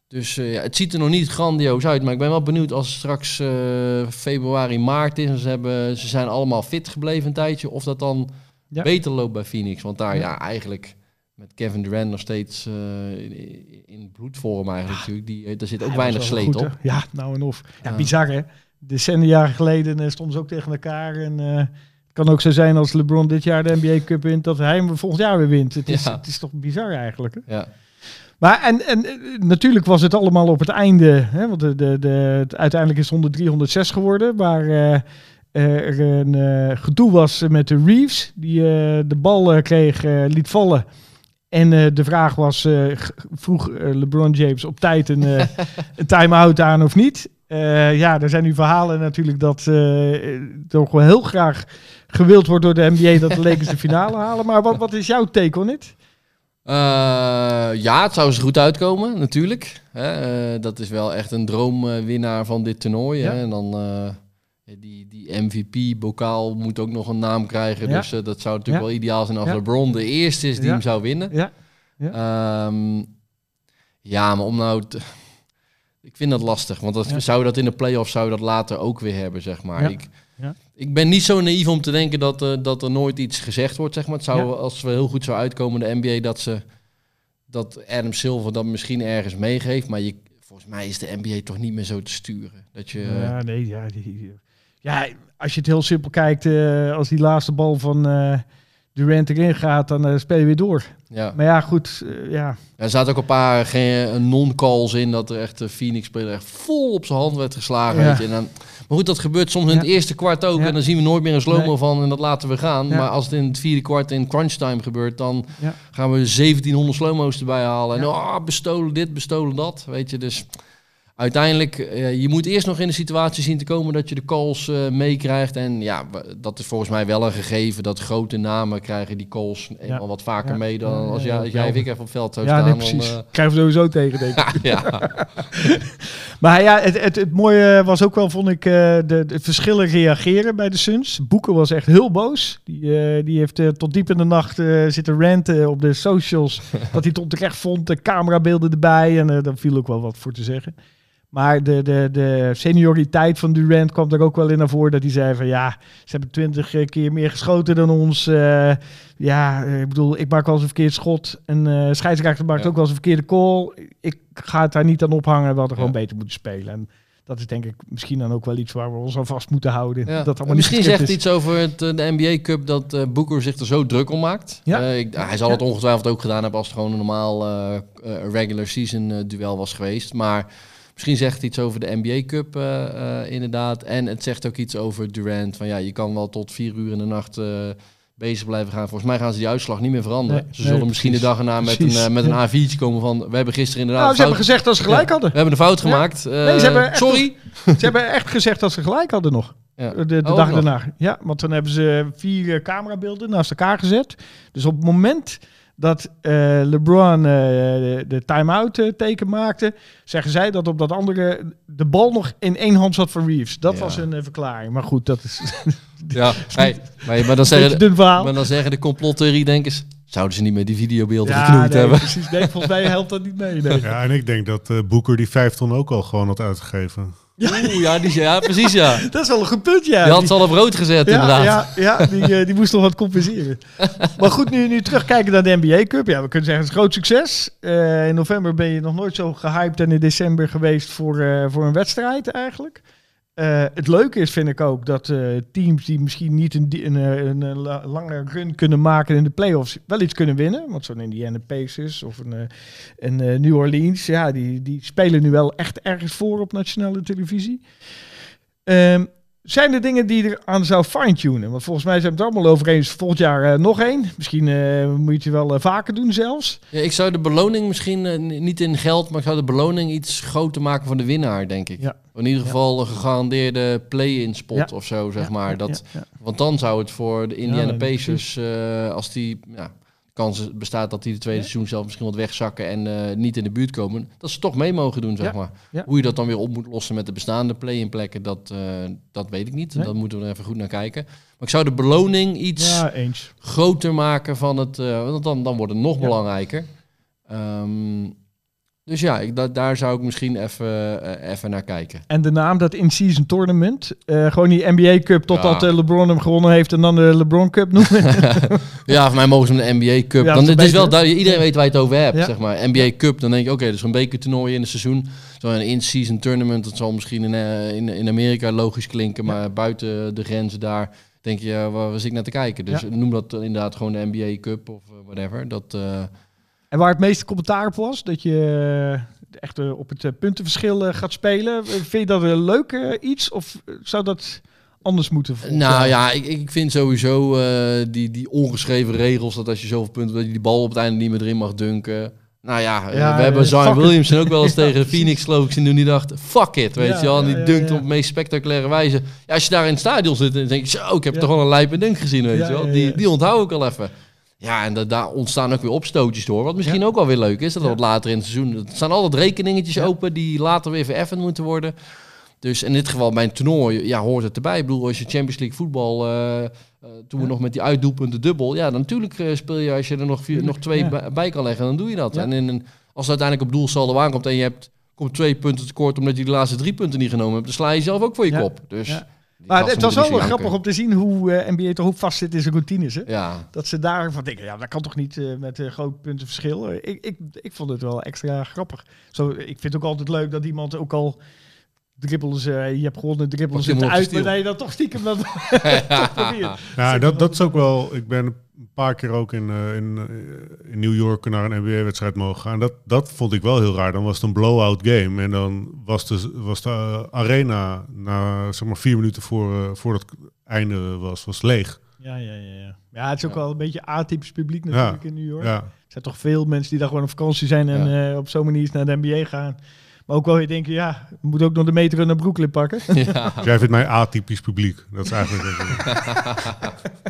Dus eh, ja, het ziet er nog niet grandioos uit. Maar ik ben wel benieuwd als het straks eh, februari, maart is. En ze, hebben, ze zijn allemaal fit gebleven een tijdje. Of dat dan Ja. beter loopt bij Phoenix. Want daar Ja. ja, eigenlijk met Kevin Durant nog steeds eh, in, in bloedvorm eigenlijk natuurlijk. Die, daar zit ook weinig sleet goed, op. hè? Ja, nou en of. Ja, bizar hè. Decennia jaren geleden stonden ze ook tegen elkaar. En het kan ook zo zijn als LeBron dit jaar de NBA Cup wint, dat hij hem volgend jaar weer wint. Het is, het is toch bizar eigenlijk. Hè? Ja. Maar en, en eh, natuurlijk was het allemaal op het einde. Hè, want de, de, de, uiteindelijk is het 100 306 geworden. Waar eh, er een eh, gedoe was met de Reeves. Die de bal kreeg, liet vallen. En de vraag was, vroeg LeBron James op tijd een, <laughs> een time-out aan of niet? Ja, er zijn nu verhalen natuurlijk dat toch wel heel graag gewild wordt door de NBA dat de Lakers de finale halen. Maar wat, wat is jouw take on it? Eh, ja, het zou ze goed uitkomen, natuurlijk. Hè, eh, dat is wel echt een droomwinnaar van dit toernooi. Ja. Hè? En dan eh, die, die MVP-bokaal moet ook nog een naam krijgen. Ja. Dus dat zou natuurlijk Ja. wel ideaal zijn als. LeBron de eerste is die hem zou winnen. Ja. Ja, maar om nou... te- <laughs> ik vind dat lastig, want dat, Ja. zou dat in de playoffs zou dat later ook weer hebben, zeg maar. Ja. Ik. Ik ben niet zo naïef om te denken dat, eh, dat er nooit iets gezegd wordt, zeg maar. Het zou, Ja. als we heel goed zou uitkomen de NBA, dat ze dat Adam Silver dat misschien ergens meegeeft, maar je, volgens mij is de NBA toch niet meer zo te sturen. Dat je, Ja, nee, ja, die, ja, als je het heel simpel kijkt, eh, als die laatste bal van eh, Durant erin gaat, dan eh, speel je weer door. ja. Maar ja, goed, eh, ja. Er zaten ook een paar geen non-calls in dat er echt de Phoenix-speler echt vol op zijn hand werd geslagen. Ja. Weet je. En dan, maar goed, dat gebeurt soms in Ja. het eerste kwart ook. Ja. En dan zien we nooit meer een slow-mo Nee. van en dat laten we gaan. Maar als het in het vierde kwart in crunch time gebeurt, dan gaan we 1700 slow-mo's erbij halen. En oh, bestolen dit, bestolen dat. Weet je, dus uiteindelijk, eh, je moet eerst nog in de situatie zien te komen dat je de calls eh, meekrijgt. En ja, dat is volgens mij wel een gegeven dat grote namen krijgen die calls eenmaal wat vaker Ja. mee dan Ja, als, ja, jij, ja, als jij of ik even op het veld zou Ja, staan. nee, dan, precies. eh, Krijgen we sowieso tegen, denk ik. <laughs> ja. <laughs> Maar ja, het, het, het mooie was ook wel, vond ik, de, de verschillen reageren bij de Suns. Boeken was echt heel boos. Die, die heeft tot diep in de nacht zitten ranten op de socials. <laughs> dat hij tot terecht vond, de camerabeelden erbij. En daar viel ook wel wat voor te zeggen. Maar de, de, de senioriteit van Durant kwam er ook wel in naar voren. Dat hij zei van ja, ze hebben twintig keer meer geschoten dan ons. Eh, ja, eh, ik bedoel, ik maak wel eens een verkeerd schot. En eh scheidsrechter maakt Ja. ook wel eens een verkeerde call. Ik ga het daar niet aan ophangen. We hadden gewoon Ja. beter moeten spelen. En dat is denk ik misschien dan ook wel iets waar we ons aan vast moeten houden. Ja. Dat allemaal Misschien zegt gescript iets over het, eh, de NBA Cup dat eh Boeker zich er zo druk om maakt. Ja. Eh, ik, hij zal het ongetwijfeld ook gedaan hebben als het gewoon een normaal eh, eh, regular season eh, duel was geweest. Maar misschien zegt het iets over de NBA Cup eh, eh, inderdaad. En het zegt ook iets over Durant. Van ja, je kan wel tot vier uur in de nacht eh, bezig blijven gaan. Volgens mij gaan ze die uitslag niet meer veranderen. Nee, ze nee, zullen misschien de dag erna met Precies, een, met een A4'tje komen van... We hebben gisteren inderdaad... Nou, ze hebben gezegd dat ze gelijk Ja, hadden. We hebben een fout Ja. gemaakt. Nee, ze hebben echt sorry. Ze hebben echt gezegd dat ze gelijk hadden nog. Ja. De, de Oh, dag nog. daarna. Ja, want dan hebben ze vier camerabeelden naast elkaar gezet. Dus op het moment dat eh, LeBron eh, de, de time-out eh, teken maakte, zeggen zij dat op dat andere de bal nog in één hand zat van Reeves. Dat Ja. was een verklaring. Maar goed, dat is <laughs> Ja, hey, maar, maar dan zeggen... verhaal. Maar dan zeggen de complottheorie-denkers... Zouden ze niet met die videobeelden ja, geknoeid nee, hebben? precies. Nee, volgens mij helpt dat niet mee. Nee. Ja, en ik denk dat Boeker die vijf ton ook al gewoon had uitgegeven. Oeh, ja, die, ja, precies ja. <laughs> Dat is wel een goed punt, ja. Die had ze al op rood gezet ja, inderdaad. Ja, ja die, eh, die moest nog wat compenseren. <laughs> maar goed, nu, nu terugkijken naar de NBA Cup. Ja, we kunnen zeggen, het is een groot succes. Eh, in november ben je nog nooit zo gehyped en in december geweest voor, eh, voor een wedstrijd eigenlijk. Eh, het leuke is, vind ik ook, dat eh, teams die misschien niet een, een, eh, een, la- lange run kunnen maken in de playoffs, wel iets kunnen winnen. Want zo'n Indiana Pacers of een, een New Orleans, ja, die, die spelen nu wel echt ergens voor op nationale televisie. Ehm, zijn er dingen die je er aan zou fine-tunen? Want volgens mij zijn we het allemaal over eens. Volgend jaar eh, nog één. Misschien eh, moet je het wel eh, vaker doen zelfs. Ja, ik zou de beloning misschien, niet in geld, maar ik zou de beloning iets groter maken van de winnaar, denk ik. Ja. In ieder Ja. geval een gegarandeerde play-in spot of zo, zeg maar. dat. Want dan zou het voor de Indiana Pacers, als die, ja, kans bestaat dat die de tweede Ja. seizoen zelf misschien wat wegzakken en eh, niet in de buurt komen, dat ze toch mee mogen doen, zeg Ja, maar. ja. Hoe je dat dan weer op moet lossen met de bestaande play-in plekken, dat, eh, dat weet ik niet. Nee. Daar moeten we er even goed naar kijken. Maar ik zou de beloning iets groter maken van het, eh, want dan, dan wordt het nog belangrijker. Ehm, dus ja, ik, da- daar zou ik misschien even, eh, even naar kijken. En de naam dat in-season tournament. eh, gewoon die NBA Cup totdat Ja. eh, LeBron hem gewonnen heeft en dan de LeBron Cup noemen. <laughs> Ja, voor mij mogen ze hem de NBA Cup. Ja, dan, dat is het is wel duidelijk, iedereen weet waar je het over hebt, Ja. zeg maar. NBA Cup, dan denk je, oké, dus een bekertoernooi in het seizoen. Zo'n in-season tournament, dat zal misschien in, in, in Amerika logisch klinken, maar buiten de grenzen daar denk je, waar was ik naar te kijken? Dus noem dat inderdaad gewoon de NBA Cup of whatever. Dat, en waar het meeste commentaar op was, dat je eh, echt eh, op het eh, puntenverschil gaat spelen. Vind je dat een leuk iets of zou dat anders moeten? volgens Nou ja, ik, ik vind sowieso die, die ongeschreven regels dat als je zoveel punten dat je die bal op het einde niet meer erin mag dunken. Nou ja, Ja, we hebben Zion. Williamson ook wel eens <laughs> Ja, tegen. Phoenix geloof ik doen. Die dacht, fuck it, weet Ja, je wel. En die dunkt op de meest spectaculaire wijze. Als je daar in het stadion zit, dan denk je, zo, ik heb toch wel een lijpe dunk gezien, weet je wel. Die, die onthoud ik al even. Ja, en da- daar ontstaan ook weer opstootjes door. Wat misschien Ja. ook wel weer leuk is. Dat Ja. wat later in het seizoen. Er staan altijd rekeningetjes Ja. open die later weer vereffend moeten worden. Dus in dit geval bij een toernooi, ja, hoort het erbij. Ik bedoel, als je Champions League voetbal, eh, eh, toen we nog met die uitdoelpunten dubbel, ja, dan natuurlijk eh, speel je als je er nog, vier, nog twee bij, kan leggen, dan doe je dat. En in een, als het uiteindelijk op doelsaldo aankomt en je hebt komt twee punten tekort omdat je de laatste drie punten niet genomen hebt, dan sla je zelf ook voor je kop. Dus Maar het was wel grappig om te zien hoe eh, NBA toch ook vast zit in zijn routines. Hè? Ja, Dat ze daarvan denken, ja, dat kan toch niet eh, met een groot puntenverschil. Ik, ik, ik vond het wel extra grappig. Zo, ik vind het ook altijd leuk dat iemand ook al dribbels, eh je hebt gewonnen, dribbels het uit, maar dat je dan toch stiekem dat. <laughs> <laughs> Ja, dat, dat is ook wel. Ik ben een paar keer ook in, eh, in, eh, in New York naar een NBA-wedstrijd mogen gaan. Dat, dat vond ik wel heel raar. Dan was het een blowout game. En dan was de, was de arena na zeg maar vier minuten voor, eh, voor het einde was, was leeg. Ja, ja, ja, ja. Ja, het is ook Ja. wel een beetje atypisch publiek natuurlijk in New York. Ja. Er zijn toch veel mensen die daar gewoon op vakantie zijn en eh, op zo'n manier naar de NBA gaan. Maar ook wel weer denken, ja, we moeten ook nog de metro naar Brooklyn pakken. <laughs> ja. Dus jij vindt mij atypisch publiek. Dat is eigenlijk.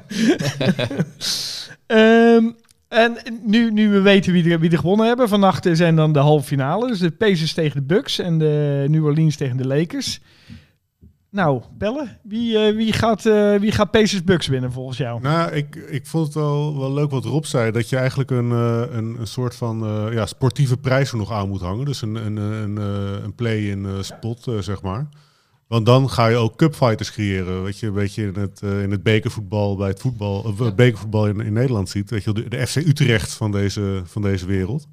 <laughs> Ehm, en nu, nu we weten wie er, wie gewonnen hebben, vannacht zijn dan de halve finale. Dus de Pacers tegen de Bucks en de New Orleans tegen de Lakers. Nou, Pelle, wie, eh, wie, gaat, eh, wie gaat Pacers Bucks winnen volgens jou? Nou, ik, ik vond het wel, wel leuk wat Rob zei. Dat je eigenlijk een, eh, een, een soort van ja, sportieve prijs er nog aan moet hangen. Dus een, een, een, een play-in spot, zeg maar. Want dan ga je ook cupfighters creëren. Weet je, een beetje in het, eh, in het bekervoetbal bij het voetbal, het bekervoetbal in, in Nederland ziet. Weet je, de, de FC Utrecht van deze, van deze wereld.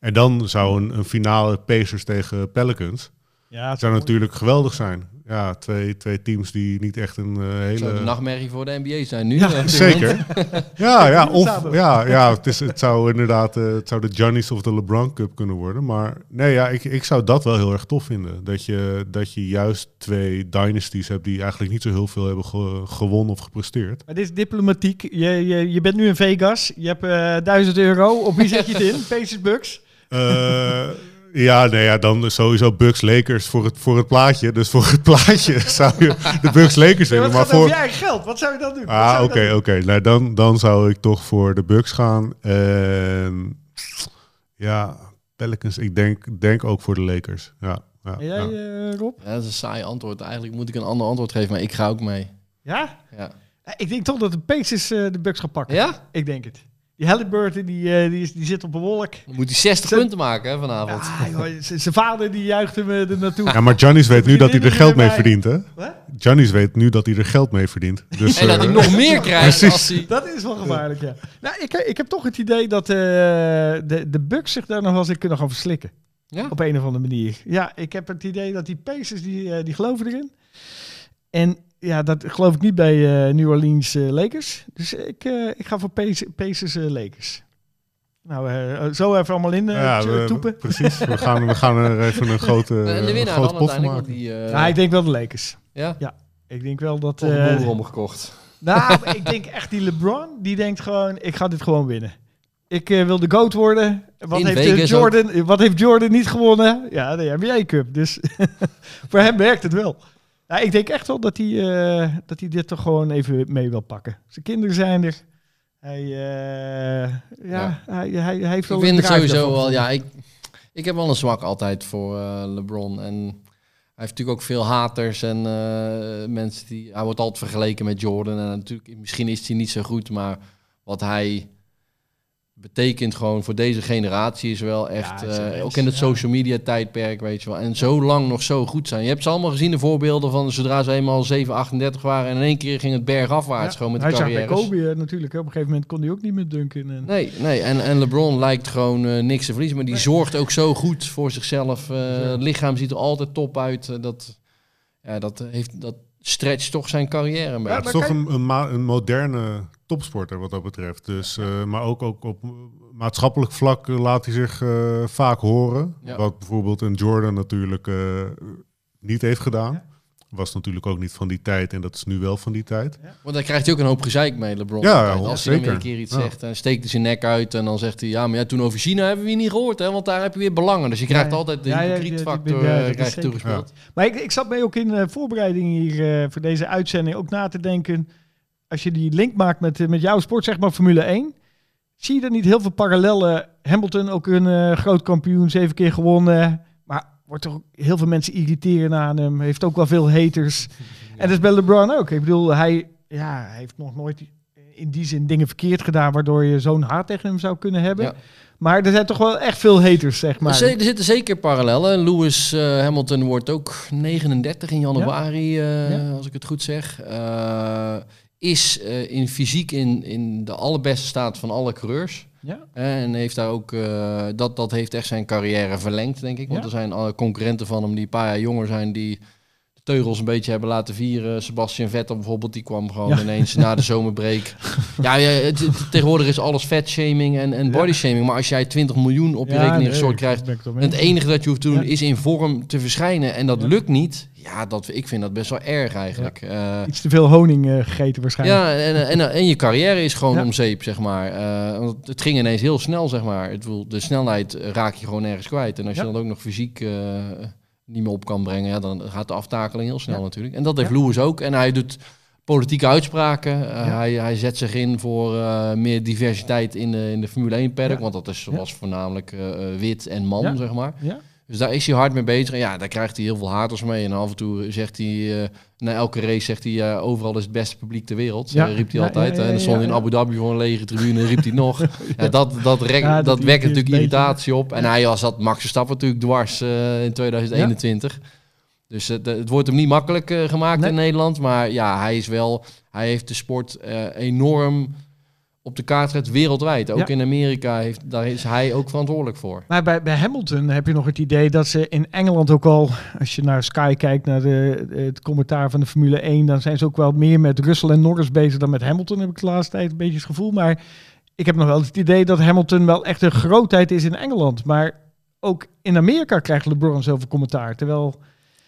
En dan zou een, een finale Pacers tegen Pelicans Ja, zou natuurlijk geweldig zijn. Ja, twee, twee teams die niet echt een eh, hele... Zou de nachtmerrie voor de NBA zijn nu? Ja, eh, Zeker. <laughs> Ja, ja, of, ja, ja het, is, het zou inderdaad eh, het zou de Giannis of de LeBron Cup kunnen worden. Maar nee, ja, ik, ik zou dat wel heel erg tof vinden. Dat je, dat je juist twee dynasties hebt die eigenlijk niet zo heel veel hebben ge- gewonnen of gepresteerd. Maar dit is diplomatiek. Je, je, je bent nu in Vegas. Je hebt eh 1000 euro. Op wie zet je het in? <laughs> Pacers Bucks? Ja, nee, ja, dan sowieso Bucks Lakers voor het, voor het plaatje. Dus voor het plaatje <laughs> zou je de Bucks Lakers Ja, wat maar voor, eigen geld? Wat zou je dan doen? Ah, oké, oké. Nou, dan, dan zou ik toch voor de Bucks gaan. En ja, Pelicans, ik denk, denk ook voor de Lakers. Ja, ja? En jij, ja. eh, Rob? Ja, dat is een saai antwoord. Eigenlijk moet ik een ander antwoord geven, maar ik ga ook mee. Ja? Ja? Eh, Ik denk toch dat de Pacers eh, de Bucks gaan pakken. Ja? Ik denk het. Die Halliburton, die, eh, die, is, die zit op een wolk. Dan moet hij 60 Zo- punten maken hè, vanavond. Z- Zijn vader die juicht hem eh, er naartoe. Ja, maar Giannis weet nu dat hij er geld mee verdient, hè? Wat? Giannis weet nu dat hij er geld mee verdient. <laughs> Dus, en dat hij eh, nog meer <laughs> krijgt Precies. als hij... Dat is wel gevaarlijk, ja. Nou, ik, ik heb toch het idee dat eh, de, de Bucks zich daar nog wel eens in kunnen gaan verslikken. Ja? Op een of andere manier. Ja, ik heb het idee dat die Pacers, die, eh, die geloven erin. En ja, dat geloof ik niet bij eh, New Orleans eh, Lakers. Dus ik, eh, ik ga voor Pacers, Pacers Lakers. Nou, eh, zo even allemaal in ja, we- toepen. precies. We gaan, we gaan er even een <laughs> grote, de winnaar grote pot van maken. die, eh, Ja, ik denk wel de Lakers. ja? Ik denk wel dat... Toch een eh, omgekocht. Nou, <laughs> ik denk echt die LeBron, die denkt gewoon, ik ga dit gewoon winnen. Ik wil de GOAT worden. Wat In heeft, Jordan, wat heeft Jordan niet gewonnen? Ja, de NBA Cup. Dus <laughs> voor hem werkt het wel. Ja, ik denk echt wel dat hij, eh, dat hij dit toch gewoon even mee wil pakken. Zijn kinderen zijn er. Hij, eh, ja, Hij, hij, hij heeft wel Ik vind het sowieso daarvan. wel... Ja, ik, ik heb wel een zwak altijd voor eh, LeBron. En hij heeft natuurlijk ook veel haters en mensen die... Hij wordt altijd vergeleken met Jordan. En natuurlijk, misschien is hij niet zo goed, maar wat hij betekent gewoon voor deze generatie is wel echt... Ja, het is eh, ook in het social media tijdperk, weet je wel. En zo lang nog zo goed zijn. Je hebt ze allemaal gezien, de voorbeelden van zodra ze eenmaal 7, 38 waren... en in één keer ging het bergafwaarts Ja, gewoon met hij de zag bij. Kobe eh, natuurlijk. Op een gegeven moment kon hij ook niet meer dunken. En, Nee, nee. En, en LeBron lijkt gewoon eh, niks te verliezen. Maar die zorgt ook zo goed voor zichzelf. Het lichaam ziet er altijd top uit. Dat, ja, dat, heeft, dat stretcht toch zijn carrière een Ja, het is toch een, een, moderne topsporter wat dat betreft. Dus, eh, maar ook, ook op maatschappelijk vlak eh, laat hij zich eh, vaak horen. Ja. Wat bijvoorbeeld een Jordan natuurlijk eh, niet heeft gedaan. Was natuurlijk ook niet van die tijd en dat is nu wel van die tijd. Want daar krijgt hij ook een hoop gezeik mee, LeBron. Ja. Als hij dan zeker. een keer iets Ja. zegt, dan steekt hij zijn nek uit. En dan zegt hij, ja, maar ja, toen over China hebben we je niet gehoord. Hè, want daar heb je weer belangen. Dus je krijgt Ja, altijd de ja, ja, die- hypocrietfactor ja, eh, toegespeeld. Maar ik, ik zat mee ook in de voorbereiding hier eh, voor deze uitzending ook na te denken. Als je die link maakt met, eh, met jouw sport, zeg maar Formule 1. Zie je er niet heel veel parallellen? Hamilton, ook een eh, groot kampioen, zeven keer gewonnen. Wordt toch ook heel veel mensen irriteren aan hem. Heeft ook wel veel haters. <laughs> En dat is bij LeBron ook. Ik bedoel, hij, ja, hij heeft nog nooit in die zin dingen verkeerd gedaan... waardoor je zo'n haat tegen hem zou kunnen hebben. Ja. Maar er zijn toch wel echt veel haters, zeg maar. Er zi- zitten zeker parallellen. Lewis eh, Hamilton wordt ook 39 in januari, eh, Ja. als ik het goed zeg. Eh, is eh, in fysiek in, in de allerbeste staat van alle coureurs. Ja? Eh, En heeft daar ook, eh, dat, dat heeft echt zijn carrière verlengd, denk ik. Want Ja? er zijn alle concurrenten van hem die een paar jaar jonger zijn, die teugels een beetje hebben laten vieren. Sebastian Vettel bijvoorbeeld, die kwam gewoon Ja. ineens na de zomerbreak. <laughs> ja, ja het, tegenwoordig is alles vetshaming en, en Ja. bodyshaming. Maar als jij 20 miljoen op je rekening nee, gestort krijgt, het het enige dat je hoeft te doen is in vorm te verschijnen en dat lukt niet. Ja, dat, ik vind dat best wel erg eigenlijk. Ja, Iets te veel honing eh, gegeten waarschijnlijk. ja en, en, en je carrière is gewoon om zeep, zeg maar. Eh, want het ging ineens heel snel, zeg maar. Het, de snelheid eh, raak je gewoon ergens kwijt. En als je dan ook nog fysiek eh, niet meer op kan brengen, ja, dan gaat de aftakeling heel snel Ja. natuurlijk. En dat heeft Ja. Lewis ook. En hij doet politieke uitspraken. Eh, Ja. hij, hij zet zich in voor eh, meer diversiteit in de, in de Formule 1 paddock. Ja. Want dat is, was voornamelijk eh, wit en man, Ja. zeg maar. Ja? Dus daar is hij hard mee bezig. En ja, daar krijgt hij heel veel haters mee. En af en toe zegt hij, eh, na elke race zegt hij, eh, overal is het beste publiek ter wereld. Ja. Ja. riep hij Ja, altijd. ja, en dan stond hij in. Abu Dhabi voor een lege tribune en riep hij nog. dat, dat, rek- Ja, dat dat wekt natuurlijk irritatie op. En hij was dat Max Verstappen natuurlijk dwars eh, in 2021. Dus het, het wordt hem niet makkelijk eh, gemaakt Nee. in Nederland. Maar ja, hij is wel, hij heeft de sport eh, enorm op de kaart gezet wereldwijd. Ook Ja. in Amerika heeft, daar is hij ook verantwoordelijk voor. Maar bij, bij Hamilton heb je nog het idee dat ze in Engeland ook al, als je naar Sky kijkt, naar de, het commentaar van de Formule 1, dan zijn ze ook wel meer met Russell en Norris bezig dan met Hamilton, heb ik de laatste tijd een beetje het gevoel. Maar ik heb nog wel het idee dat Hamilton wel echt een grootheid is in Engeland. Maar ook in Amerika krijgt LeBron zoveel commentaar. Terwijl,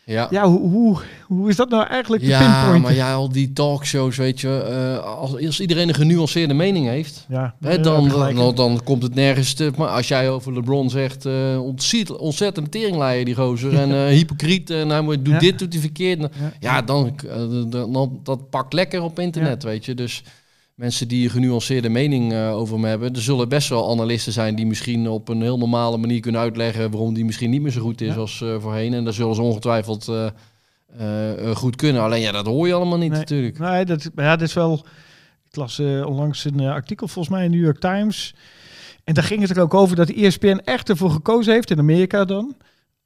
Ja. ja, hoe, hoe, hoe is dat nou eigenlijk Ja, maar ja, al die talkshows, weet je, eh, als, als iedereen een genuanceerde mening heeft, Ja, hè, dan, dan, dan komt het nergens te... Maar als jij over LeBron zegt, eh ontzettend, ontzettend teringleier die gozer, <laughs> en eh, hypocriet, en hij moet- doet Ja. dit, doet hij verkeerd. Dan- Ja. Dan, dan- dat pakt lekker op internet, weet je. Dus mensen die een genuanceerde mening eh, over hem hebben, er zullen best wel analisten zijn die misschien op een heel normale manier kunnen uitleggen waarom die misschien niet meer zo goed is Ja. als eh, voorheen. En dat zullen ze ongetwijfeld eh, goed kunnen. Alleen ja, dat hoor je allemaal niet Nee. natuurlijk. Nee, dat, maar ja, dat is wel. Ik las onlangs een artikel, volgens mij in de New York Times. En daar ging het er ook over dat de ESPN echt ervoor gekozen heeft, in Amerika dan,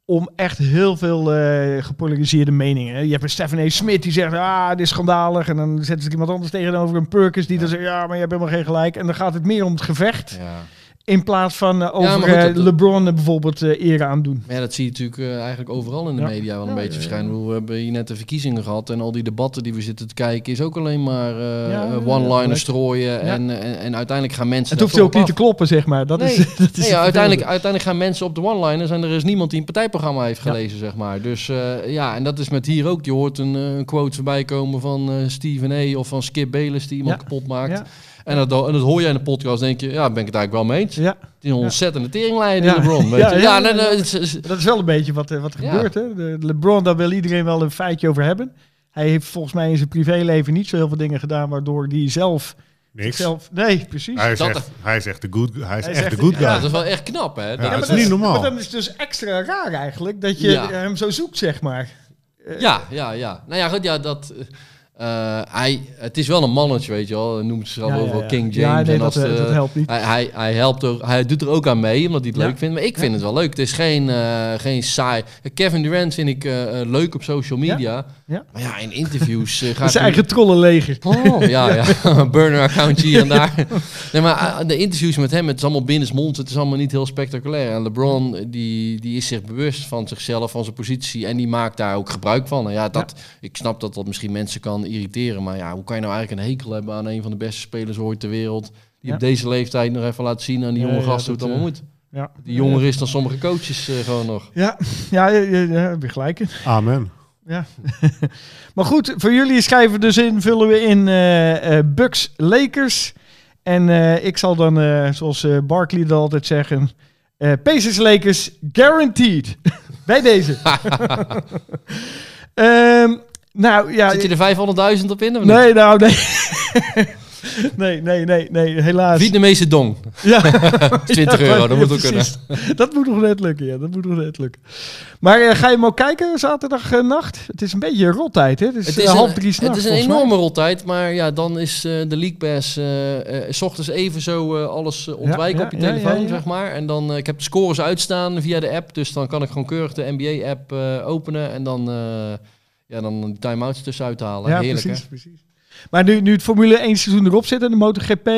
om echt heel veel eh, gepolariseerde meningen. Je hebt een Stephen A. Smith die zegt, ah, dit is schandalig. En dan zetten ze iemand anders tegenover een Perkins die dan zegt, ja, maar je hebt helemaal geen gelijk. En dan gaat het meer om het gevecht, Ja. In plaats van eh, over goed, eh, dat- LeBron bijvoorbeeld eh eer aandoen. Maar ja, dat zie je natuurlijk eigenlijk overal in de Ja. media wel een Ja, beetje ja, ja. verschijnen. We hebben hier net de verkiezingen gehad en al die debatten die we zitten te kijken is ook alleen maar Ja, ja, one-liners gelijk. strooien. En, en, en uiteindelijk gaan mensen Het hoeft ook niet te kloppen, zeg maar. Dat Nee, is, <laughs> dat is Nee, ja, uiteindelijk, uiteindelijk gaan mensen op de one-liners en er is niemand die een partijprogramma heeft gelezen, zeg maar. Dus eh, ja, en dat is met hier ook. Je hoort een, quote voorbij komen van eh Stephen A. of van Skip Bayless die iemand Ja. kapot maakt. En, dat, en dat hoor jij in de podcast, denk je, ja, ben ik het eigenlijk wel mee eens. Ja, Het is een ontzettende teringleider, Ja. LeBron, <laughs> weet Ja, je. ja, dat is wel een beetje wat, er- wat er Ja. gebeurt. Hè? De, LeBron, daar wil iedereen wel een feitje over hebben. Hij heeft volgens mij in zijn privéleven niet zo heel veel dingen gedaan waardoor hij zelf... Niks. zelf nee, precies. Hij is, Dat- echt, hij is echt de good, hij is Hij echt de good guy. ja, dat is wel echt knap, hè. Dat- Ja, dat is niet normaal. Maar dan is het dus extra raar eigenlijk dat je Ja. hem zo zoekt, zeg maar. Eh, Ja, ja, ja. Nou ja, goed, ja, dat... eh, hij, het is wel een mannetje, weet je wel. Noemt zichzelf ja, overal ja. King Ja, James. nee, en dat, als eh, de- dat helpt niet. Hij, hij, hij, helpt ook, hij doet er ook aan mee, omdat hij het leuk vindt. Maar ik vind het wel leuk. Het is geen, eh, geen saai... Kevin Durant vind ik eh, eh, leuk op social media. Maar ja, in interviews <laughs> gaat Zijn hij- eigen trollenleger. Oh, ja, <laughs> ja. <laughs> Burner-accountje hier en daar. Nee, maar eh, de interviews met hem, het is allemaal binnensmonds. Het is allemaal niet heel spectaculair. En LeBron, die, die is zich bewust van zichzelf, van zijn positie. En die maakt daar ook gebruik van. En ja, dat, ik snap dat dat misschien mensen kan irriteren. Maar ja, hoe kan je nou eigenlijk een hekel hebben aan een van de beste spelers ooit ter wereld? Die Ja. op deze leeftijd nog even laat zien aan die jonge ja, gasten hoe het allemaal moet. Ja. Die jonger is dan sommige coaches eh, gewoon nog. Ja, <laughs> ja, ja, ja, ja, heb je gelijk in. Amen. Ja. <laughs> maar goed, voor jullie schrijven dus in, vullen we in eh, eh, Bucks Lakers. En eh, ik zal dan, eh, zoals eh, Barkley dat altijd zeggen, eh Pacers Lakers guaranteed. <laughs> Bij deze. Ehm, nou ja. Zit je er 500.000 op in of niet? Nee, nou nee. <laughs> nee, nee, nee, nee, helaas. Vietnamese dong. Ja. <laughs> 20 Ja, euro, dat moet ook kunnen. Dat moet nog net lukken, ja. Dat moet nog net lukken. Maar eh, ga je hem ook kijken zaterdag eh, nacht? Het is een beetje een rottijd, hè? Het is, Het eh, is, half een, drie het is een enorme roltijd, maar ja, dan is eh, de League Pass eh eh, s ochtends even zo eh, alles eh, ontwijken Ja, op je telefoon, zeg maar. En dan, eh, ik heb de scores uitstaan via de app, dus dan kan ik gewoon keurig de NBA-app eh, openen en dan, eh ja, dan die time-outs tussenuit halen. Ja, Heerlijk, precies, hè? precies. Maar nu, nu het Formule 1 seizoen erop zit en de MotoGP,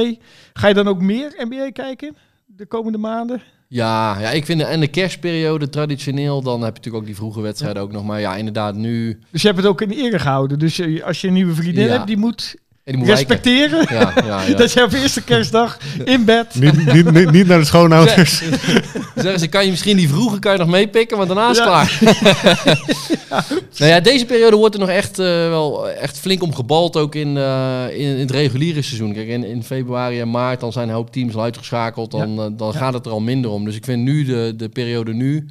ga je dan ook meer NBA kijken de komende maanden? Ja, ja, ik vind de, en de kerstperiode traditioneel, dan heb je natuurlijk ook die vroege wedstrijden ook nog. Maar ja, inderdaad, nu... Dus je hebt het ook in ere gehouden. Dus als je een nieuwe vriendin Ja. hebt, die moet, die moet wijken. respecteren Ja, ja, ja. <laughs> dat je op eerste kerstdag in bed... Niet, niet, niet, niet naar de schoonouders. <laughs> Zeggen ze, kan je misschien die vroege kan je nog meepikken, want daarna is het Ja. klaar. <laughs> Nou ja, deze periode wordt er nog echt, eh, wel echt flink om gebald, ook in, eh, in, in het reguliere seizoen. Kijk, in, in februari en maart dan zijn een hoop teams al uitgeschakeld, dan, eh, dan gaat het er al minder om. Dus ik vind nu, de, de periode nu,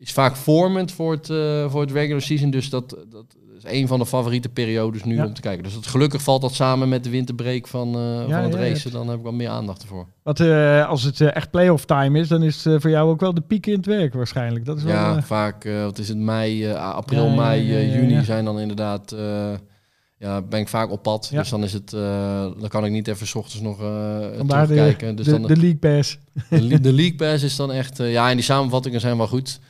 is vaak vormend voor het, eh, voor het regular season. Dus dat, dat is een van de favoriete periodes nu Ja. om te kijken. Dus dat, gelukkig valt dat samen met de winterbreak van, eh, Ja, van het ja, racen. Dan heb ik wel meer aandacht ervoor. Want eh, als het echt playoff time is, dan is het voor jou ook wel de piek in het werk waarschijnlijk. Dat is wel, Ja, vaak, wat is het, mei, april, mei, juni zijn dan inderdaad, ja, ben ik vaak op pad. Ja. Dus dan is het, dan kan ik niet even 's ochtends nog de, terugkijken. Dus de, dan, de League Pass. de, de League Pass is dan echt, ja, en die samenvattingen zijn wel goed.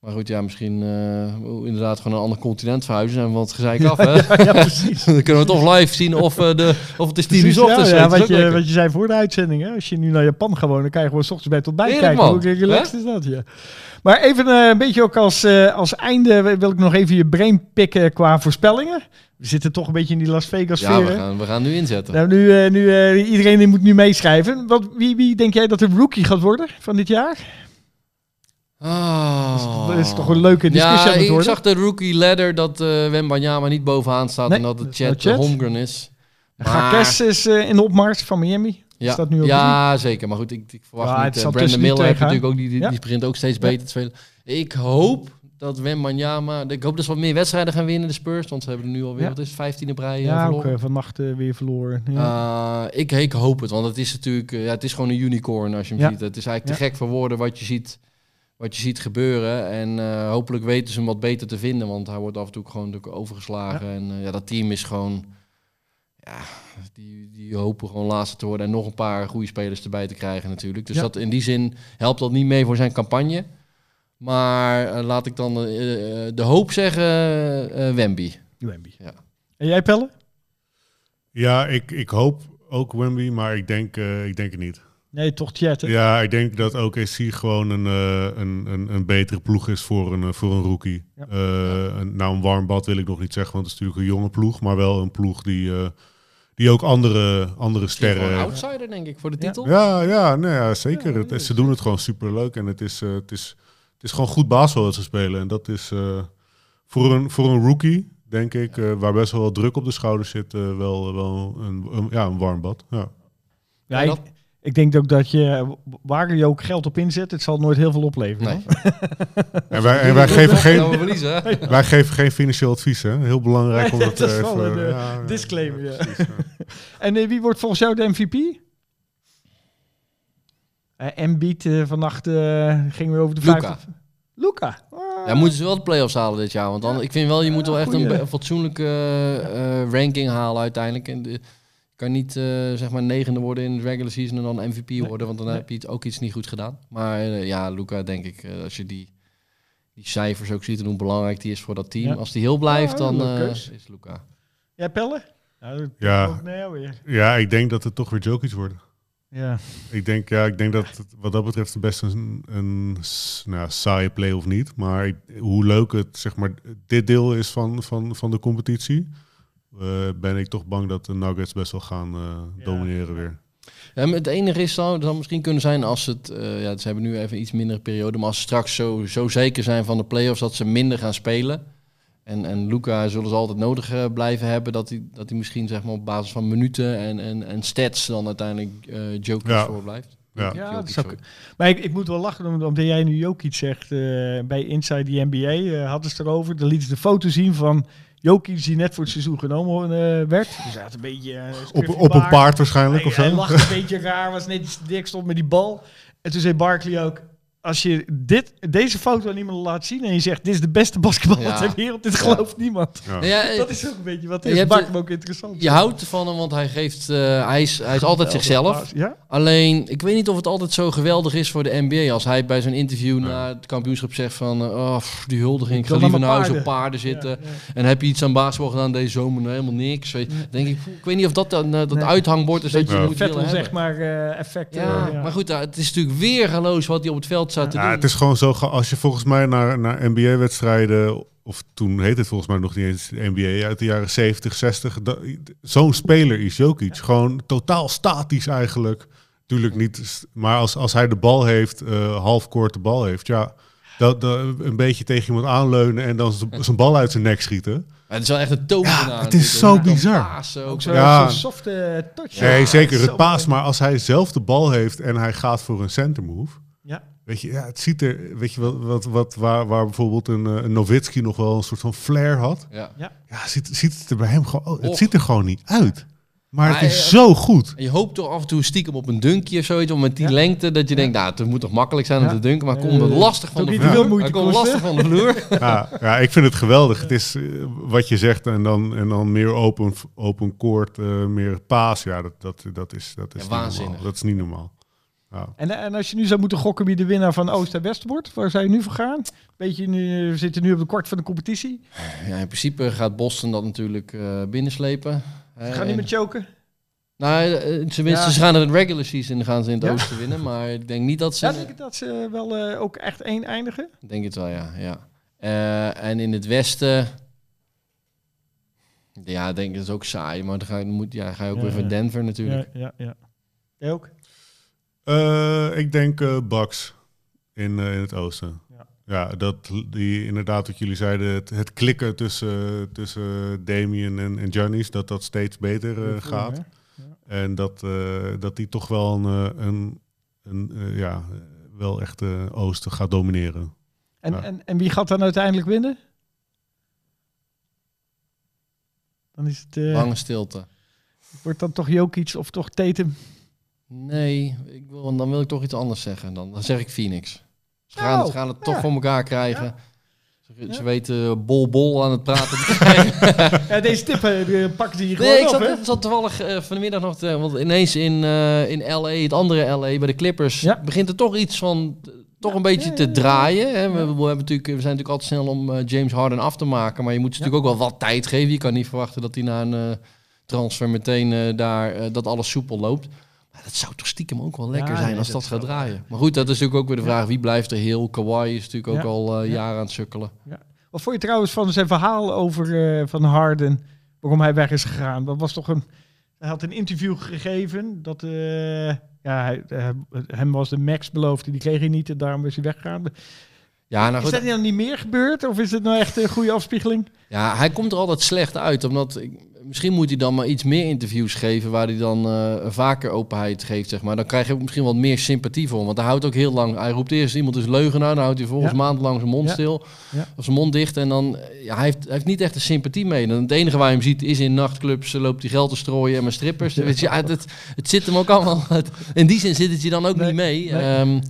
Maar goed, ja, misschien eh, inderdaad gewoon een ander continent verhuizen en wat gezeik af, <laughs> hè? ja, precies. <laughs> dan kunnen we toch live zien of, eh, de, of het is tien uur ochtends. ja, ja, wat, je, lekker. wat je zei voor de uitzending. Hè? Als je nu naar Japan gaat wonen, dan kan je gewoon 's ochtends bij tot bij kijken. man. Hoe relaxed is dat? Ja. Maar even eh, een beetje ook als, als einde wil ik nog even je brain pikken qua voorspellingen. We zitten toch een beetje in die Las Vegas Ja, sfeer. we hè? gaan, we gaan nu inzetten. Nou, nu, nu iedereen die moet nu meeschrijven. Wat, wie, wie denk jij dat de rookie gaat worden van dit jaar? Oh. Dat is toch een leuke discussie Ja, aan het ik zag de rookie ladder dat eh Wembanyama niet bovenaan staat Nee, en dat het is wel Chet Chet. Holmgren is. Gakes is eh, in de opmars van Miami. Ja, Staat nu ja zeker. Maar goed, ik, ik verwacht Ja, niet. eh, Brandon Miller twee natuurlijk ook, die, die, Ja. die begint ook steeds beter te spelen. Ik hoop dat Wembanyama... Ik hoop dat ze wat meer wedstrijden gaan winnen, de Spurs. Want ze hebben er nu alweer, wat is het, 15 op rij eh, Ja, ook verloren. eh, vannacht eh, weer verloren. Eh, ik, ik hoop het, want het is natuurlijk... eh, ja, het is gewoon een unicorn als je hem ziet. Het is eigenlijk te gek voor woorden wat je ziet... Wat je ziet gebeuren. En eh, hopelijk weten ze hem wat beter te vinden. Want hij wordt af en toe gewoon natuurlijk overgeslagen. En eh, ja, dat team is gewoon... ja, die, die hopen gewoon laatste te worden en nog een paar goede spelers erbij te krijgen natuurlijk. Dus Ja. dat, in die zin helpt dat niet mee voor zijn campagne. Maar eh, laat ik dan de hoop zeggen, eh Wemby. Wemby. Ja. En jij, Pelle? Ja, ik, ik hoop ook Wemby, maar ik denk, eh, ik denk het niet. Nee, toch chatten. Ja, ik denk dat OKC gewoon een, eh, een, een, een betere ploeg is voor een, eh, voor een rookie. Ja. Eh, een- nou, een warm bad wil ik nog niet zeggen, want het is natuurlijk een jonge ploeg. Maar wel een ploeg die, eh, die ook andere, andere sterren... een outsider denk ik voor de titel. Ja, ja, nee, ja zeker. Ja, Het- nee, ze doen het gewoon super leuk en het is, eh, het is, het is gewoon goed basketbal dat ze spelen. En dat is eh, voor, een, voor een rookie, denk ik, eh, waar best wel wat druk op de schouders zit, eh, wel, wel een, een- ja, een warm bad. Ja. Ja, ik, ik denk ook dat je, waar je ook geld op inzet, het zal nooit heel veel opleveren. Nee. <laughs> <laughs> En wij, en wij, geven geen, we verliezen, hè? wij geven geen financieel advies, hè? Heel belangrijk om <laughs> dat, dat is eh, wel even, een, eh, ja, disclaimer, ja. precies, ja. En wie wordt volgens jou de MVP? Eh Embiid eh, vannacht eh, gingen we over de Luka. 50. Luca. Ah. Ja, moeten ze wel de play-offs halen dit jaar. Want dan, ik vind wel, je moet wel echt een, goeie. fatsoenlijke ranking halen uiteindelijk. En de, kan niet eh, zeg maar negende worden in de regular season en dan MVP worden. Want dan nee. heb je het ook iets niet goed gedaan. Maar eh, ja, Luca denk ik, eh, als je die, die cijfers ook ziet en hoe belangrijk die is voor dat team. Ja. Als die heel blijft, Ja, dan eh, is Luca. Jij Pelle? Ja, Ja. ja, ik denk dat het toch weer Jokic wordt. Ja. Ik denk, ja, ik denk dat het wat dat betreft best een, een nou, saaie play of niet. Maar ik- hoe leuk het, zeg maar, dit deel is van, van, van de competitie, ben ik toch bang dat de Nuggets best wel gaan eh, Ja. domineren weer. Ja, het enige is zou, zou misschien kunnen zijn als het, eh, ja, ze hebben nu even iets mindere periode, maar als ze straks zo, zo zeker zijn van de play-offs dat ze minder gaan spelen. En, en Luca zullen ze altijd nodig eh, blijven hebben, dat hij, dat hij misschien zeg maar, op basis van minuten en, en, en stats dan uiteindelijk eh Jokic Ja. voor blijft. Ja. Ja, dat Jokic. Maar ik, ik moet wel lachen om- omdat jij nu Jokic zegt eh, bij Inside the NBA. eh, hadden ze het erover. Dan lieten ze de foto zien van Jokic die net voor het seizoen genomen eh, werd. Hij had een beetje... eh, Op, op een paard waarschijnlijk Hij, of hij zo. lachte een beetje raar, was net dik, stond met die bal. En toen zei Barkley ook... Als je dit, deze foto aan iemand laat zien en je zegt... dit is de beste basketbal Ja. ter wereld, dit Ja. gelooft niemand. Ja. Nou ja, eh, Dat is ook een beetje wat is. maakt hem ook interessant. je houdt van hem, want hij, geeft, eh, hij, is, hij is altijd zichzelf. Ja? Alleen, ik weet niet of het altijd zo geweldig is voor de NBA. Als hij bij zo'n interview na het kampioenschap zegt van... eh, oh, die huldiging, ik ga liever naar huis op paarden. zitten. Ja, ja. En heb je iets aan basketbal gedaan deze zomer? Nou, helemaal niks. Weet, denk ik, ik weet niet of dat dan dat Nee. uithangbord is dat je moet Vettel, willen zeg hebben. maar, eh effect. Ja, maar goed, het is natuurlijk weer galoos wat hij op het veld te Ja, doen. het is gewoon zo, als je volgens mij naar, naar NBA-wedstrijden, of toen heette het volgens mij nog niet eens NBA, uit de jaren 70, 60, da- zo'n speler is Jokic. Gewoon totaal statisch eigenlijk. Tuurlijk niet, maar als, als hij de bal heeft, eh half kort de bal heeft, ja, dat, dat, een beetje tegen iemand aanleunen en dan zijn bal uit zijn nek schieten. Maar het is wel echt een tovenaar. Ja, het is zo bizar. ook. Ook zo'n Ja. softe touch. nee, Ja, zeker het paas, maar als hij zelf de bal heeft en hij gaat voor een center move, Ja. Weet je, ja, het ziet er, weet je wat, wat, wat waar, waar bijvoorbeeld een, eh, een Nowitzki nog wel een soort van flair had. Ja. Ja, ziet, ziet het er bij hem gewoon, oh, het ziet er gewoon niet uit. Maar Maar het is hij- zo goed. En je hoopt toch af en toe stiekem op een dunkje of zoiets, om met die Ja. lengte, dat je denkt, nou, het moet toch makkelijk zijn om Ja. te dunken, maar Eh, komt het lastig van de vloer. Hij komt lastig <laughs> van de vloer. Ja, ja, ik vind het geweldig. Het is eh, wat je zegt en dan, en dan meer open, open court, eh, meer paas. Ja, dat, dat, dat is, dat is Ja, niet waanzinnig. normaal. Dat is niet normaal. Ja. En, en als je nu zou moeten gokken wie de winnaar van Oost en West wordt, waar zou je nu voor gaan? Beetje nu, we zitten nu op de kort van de competitie. Ja, in principe gaat Boston dat natuurlijk eh, binnenslepen. Ze gaan niet meer choken. Nou, eh, tenminste, Ja. ze gaan het regular season gaan ze in het Ja. oosten winnen, maar ik denk niet dat ze... Ja, denk ik dat ze wel eh, ook echt één eindigen. Ik denk het wel, ja. ja. Eh, en in het westen... Ja, ik denk dat is ook saai, maar dan ga je, moet, ja, ga je ook Ja, weer voor. Denver natuurlijk. Ja, ja, ja. Jij ook? Eh, ik denk eh Bucks in, eh, in het oosten. Ja. Ja. dat die inderdaad wat jullie zeiden, het, het klikken tussen, tussen Damien en, en Giannis, dat dat steeds beter eh, gaat. En dat, eh, dat die toch wel een, eh, een, een eh, ja, wel echt eh, oosten gaat domineren. En, Ja. en, en wie gaat dan uiteindelijk winnen? Dan is het, Lange stilte. wordt dan toch Jokic of toch Tatum? Nee, ik wil, dan wil ik toch iets anders zeggen. Dan, dan zeg ik Phoenix. Ze Nou, gaan, ze gaan het toch ja. voor elkaar krijgen. Ze Ze, Ja. ze weten bol bol aan het praten. <laughs> Ja, deze tip eh, die pakken ze hier Nee, ik gewoon zat, op, hè? zat toevallig eh, vanmiddag nog, te, want ineens in, eh, in LA, het andere LA, bij de Clippers, Ja. begint er toch iets van, eh, toch een beetje te draaien. Hè? We, hebben natuurlijk, we zijn natuurlijk altijd snel om eh, James Harden af te maken, maar je moet ze natuurlijk ook wel wat tijd geven. Je kan niet verwachten dat hij na een eh, transfer meteen eh, daar, eh, dat alles soepel loopt. Dat zou toch stiekem ook wel lekker Ja, zijn nee, als dat gaat wel- draaien. Maar goed, dat is natuurlijk ook weer de vraag, wie blijft er heel? Kawhi is natuurlijk ook al Ja. jaren aan het sukkelen. Wat vond je trouwens van zijn verhaal over eh, Van Harden, waarom hij weg is gegaan? Dat was toch een... Hij had een interview gegeven dat... eh, ja, hij, hem was de max beloofd, die kreeg hij niet en daarom is hij weggegaan. Ja, nou Is dat dan niet meer gebeurd? Of is het nou echt een goede afspiegeling? Ja, hij komt er altijd slecht uit. Omdat ik- misschien moet hij dan maar iets meer interviews geven waar hij dan eh, vaker openheid geeft, zeg maar. Dan krijg je ook misschien wat meer sympathie voor hem. Want hij houdt ook heel lang. Hij roept eerst iemand is leugenaar, dan houdt hij volgens Ja. maandenlang zijn mond Ja. stil. Ja. Of zijn mond dicht. En dan, eh, ja, hij heeft, hij heeft niet echt de sympathie mee. En het enige waar je hem ziet is in nachtclubs, eh, loopt hij geld te strooien en met strippers. Weet je, ja, het, het zit hem ook allemaal. in die zin zit het je dan ook Nee, niet mee. nee. Ehm,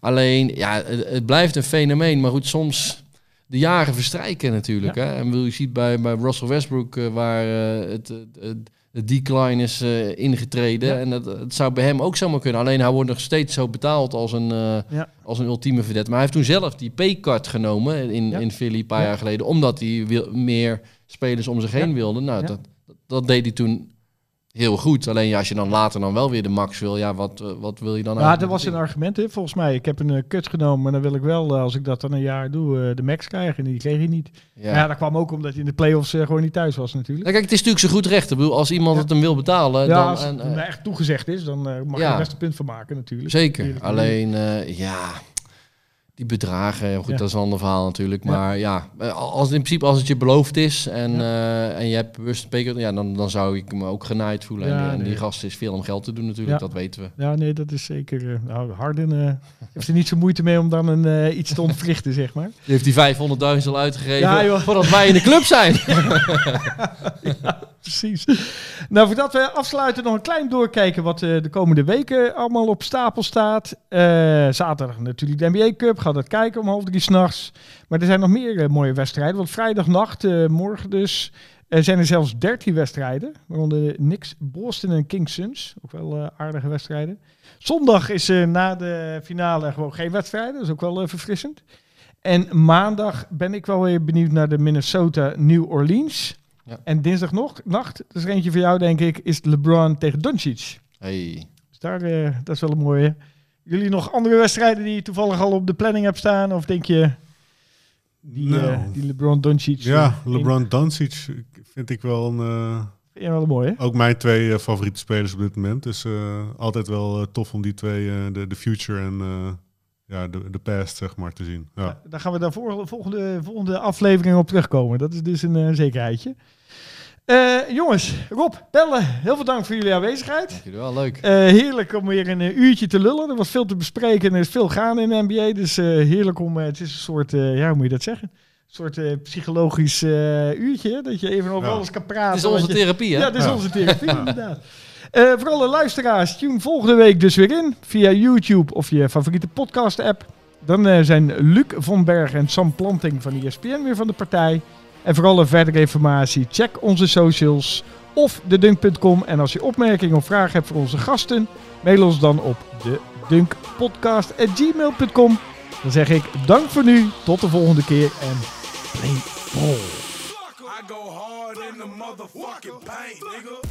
alleen, ja, het, het blijft een fenomeen. Maar goed, soms de jaren verstrijken natuurlijk. Hè? En wil je ziet bij, bij Russell Westbrook uh, waar uh, het, het, het decline is uh, ingetreden. Ja. En het, zou bij hem ook zomaar kunnen. Alleen hij wordt nog steeds zo betaald als een, ja. als een ultieme vedette. Maar hij heeft toen zelf die pay-card genomen in, in Philly een paar jaar geleden. Omdat hij wil, meer spelers om zich heen wilde. Nou, dat, dat deed hij toen heel goed. Alleen ja, als je dan later dan wel weer de max wil, ja, wat, uh, wat wil je dan Ja, dat was een argument, hè, volgens mij. Ik heb een uh, kut genomen, maar dan wil ik wel, uh, als ik dat dan een jaar doe, uh, de max krijgen. En die kreeg hij niet. Ja. ja, dat kwam ook omdat hij in de playoffs gewoon niet thuis was natuurlijk. Ja, kijk, het is natuurlijk zo goed recht. Ik bedoel, als iemand ja. het hem wil betalen, dan... als het en, echt toegezegd is, dan mag je er best een punt van maken natuurlijk. Zeker. Alleen, ja... Die bedragen, goed, ja. dat is een ander verhaal natuurlijk. Maar ja, ja als in principe als het je beloofd is en, ja. uh, en je hebt bewust een ja, dan, dan zou ik me ook genaaid voelen. En, nee. en, die gast is veel om geld te doen natuurlijk, dat weten we. Ja, nee, dat is zeker. Nou, Harden uh, heeft er niet zo moeite mee om dan een, uh, iets te ontwrichten, zeg maar. Die heeft die 500.000 al uitgegeven voordat wij in de club zijn. <laughs> <laughs> <laughs> precies. Nou, voordat we afsluiten, nog een klein doorkijken wat uh, de komende weken allemaal op stapel staat. Uh, zaterdag natuurlijk de NBA Cup, gaat het kijken om half drie s'nachts. Maar er zijn nog meer uh, mooie wedstrijden, want vrijdagnacht, morgen dus, zijn er zelfs 13 wedstrijden. Waaronder Knicks, Boston en Kings Suns, ook wel aardige wedstrijden. Zondag is na de finale gewoon geen wedstrijden, dat is ook wel verfrissend. En maandag ben ik wel weer benieuwd naar de Minnesota New Orleans. Ja. En dinsdag nog, nacht, dat is er eentje voor jou denk ik, is LeBron tegen Doncic. Hey. Dus daar, uh, dat is wel een mooie. Jullie nog andere wedstrijden die je toevallig al op de planning hebt staan? Of denk je die, nou. uh, die LeBron Doncic? Ja, LeBron Doncic vind ik wel een... Uh, ja, wel een mooie. Ook mijn twee uh, favoriete spelers op dit moment. Dus altijd wel tof om die twee, de, de future en ja, de, de past, zeg maar, te zien. Ja. Ja, daar gaan we daar voor, volgende, volgende aflevering op terugkomen. Dat is dus een uh, zekerheidje. Uh, jongens, Rob, Bellen, heel veel dank voor jullie aanwezigheid. Dank jullie wel, leuk. Uh, heerlijk om weer een uurtje te lullen. Er was veel te bespreken en er is veel gaan in de NBA. Dus heerlijk om, het is een soort, ja, hoe moet je dat zeggen? Een soort psychologisch uurtje, dat je even over ja. alles kan praten. Het is onze je, therapie, hè? Ja, het is ja. onze therapie, inderdaad. Uh, voor alle luisteraars, tune volgende week dus weer in. Via YouTube of je favoriete podcast-app. Dan uh, zijn Luc von Berg en Sam Planting van ESPN weer van de partij. En voor alle verdere informatie, check onze socials of dedunk.com. En als je opmerkingen of vragen hebt voor onze gasten, mail ons dan op de dunkpodcast.gmail.com. Dan zeg ik dank voor nu, tot de volgende keer en play. I go hard in the motherfucking paint, nigga.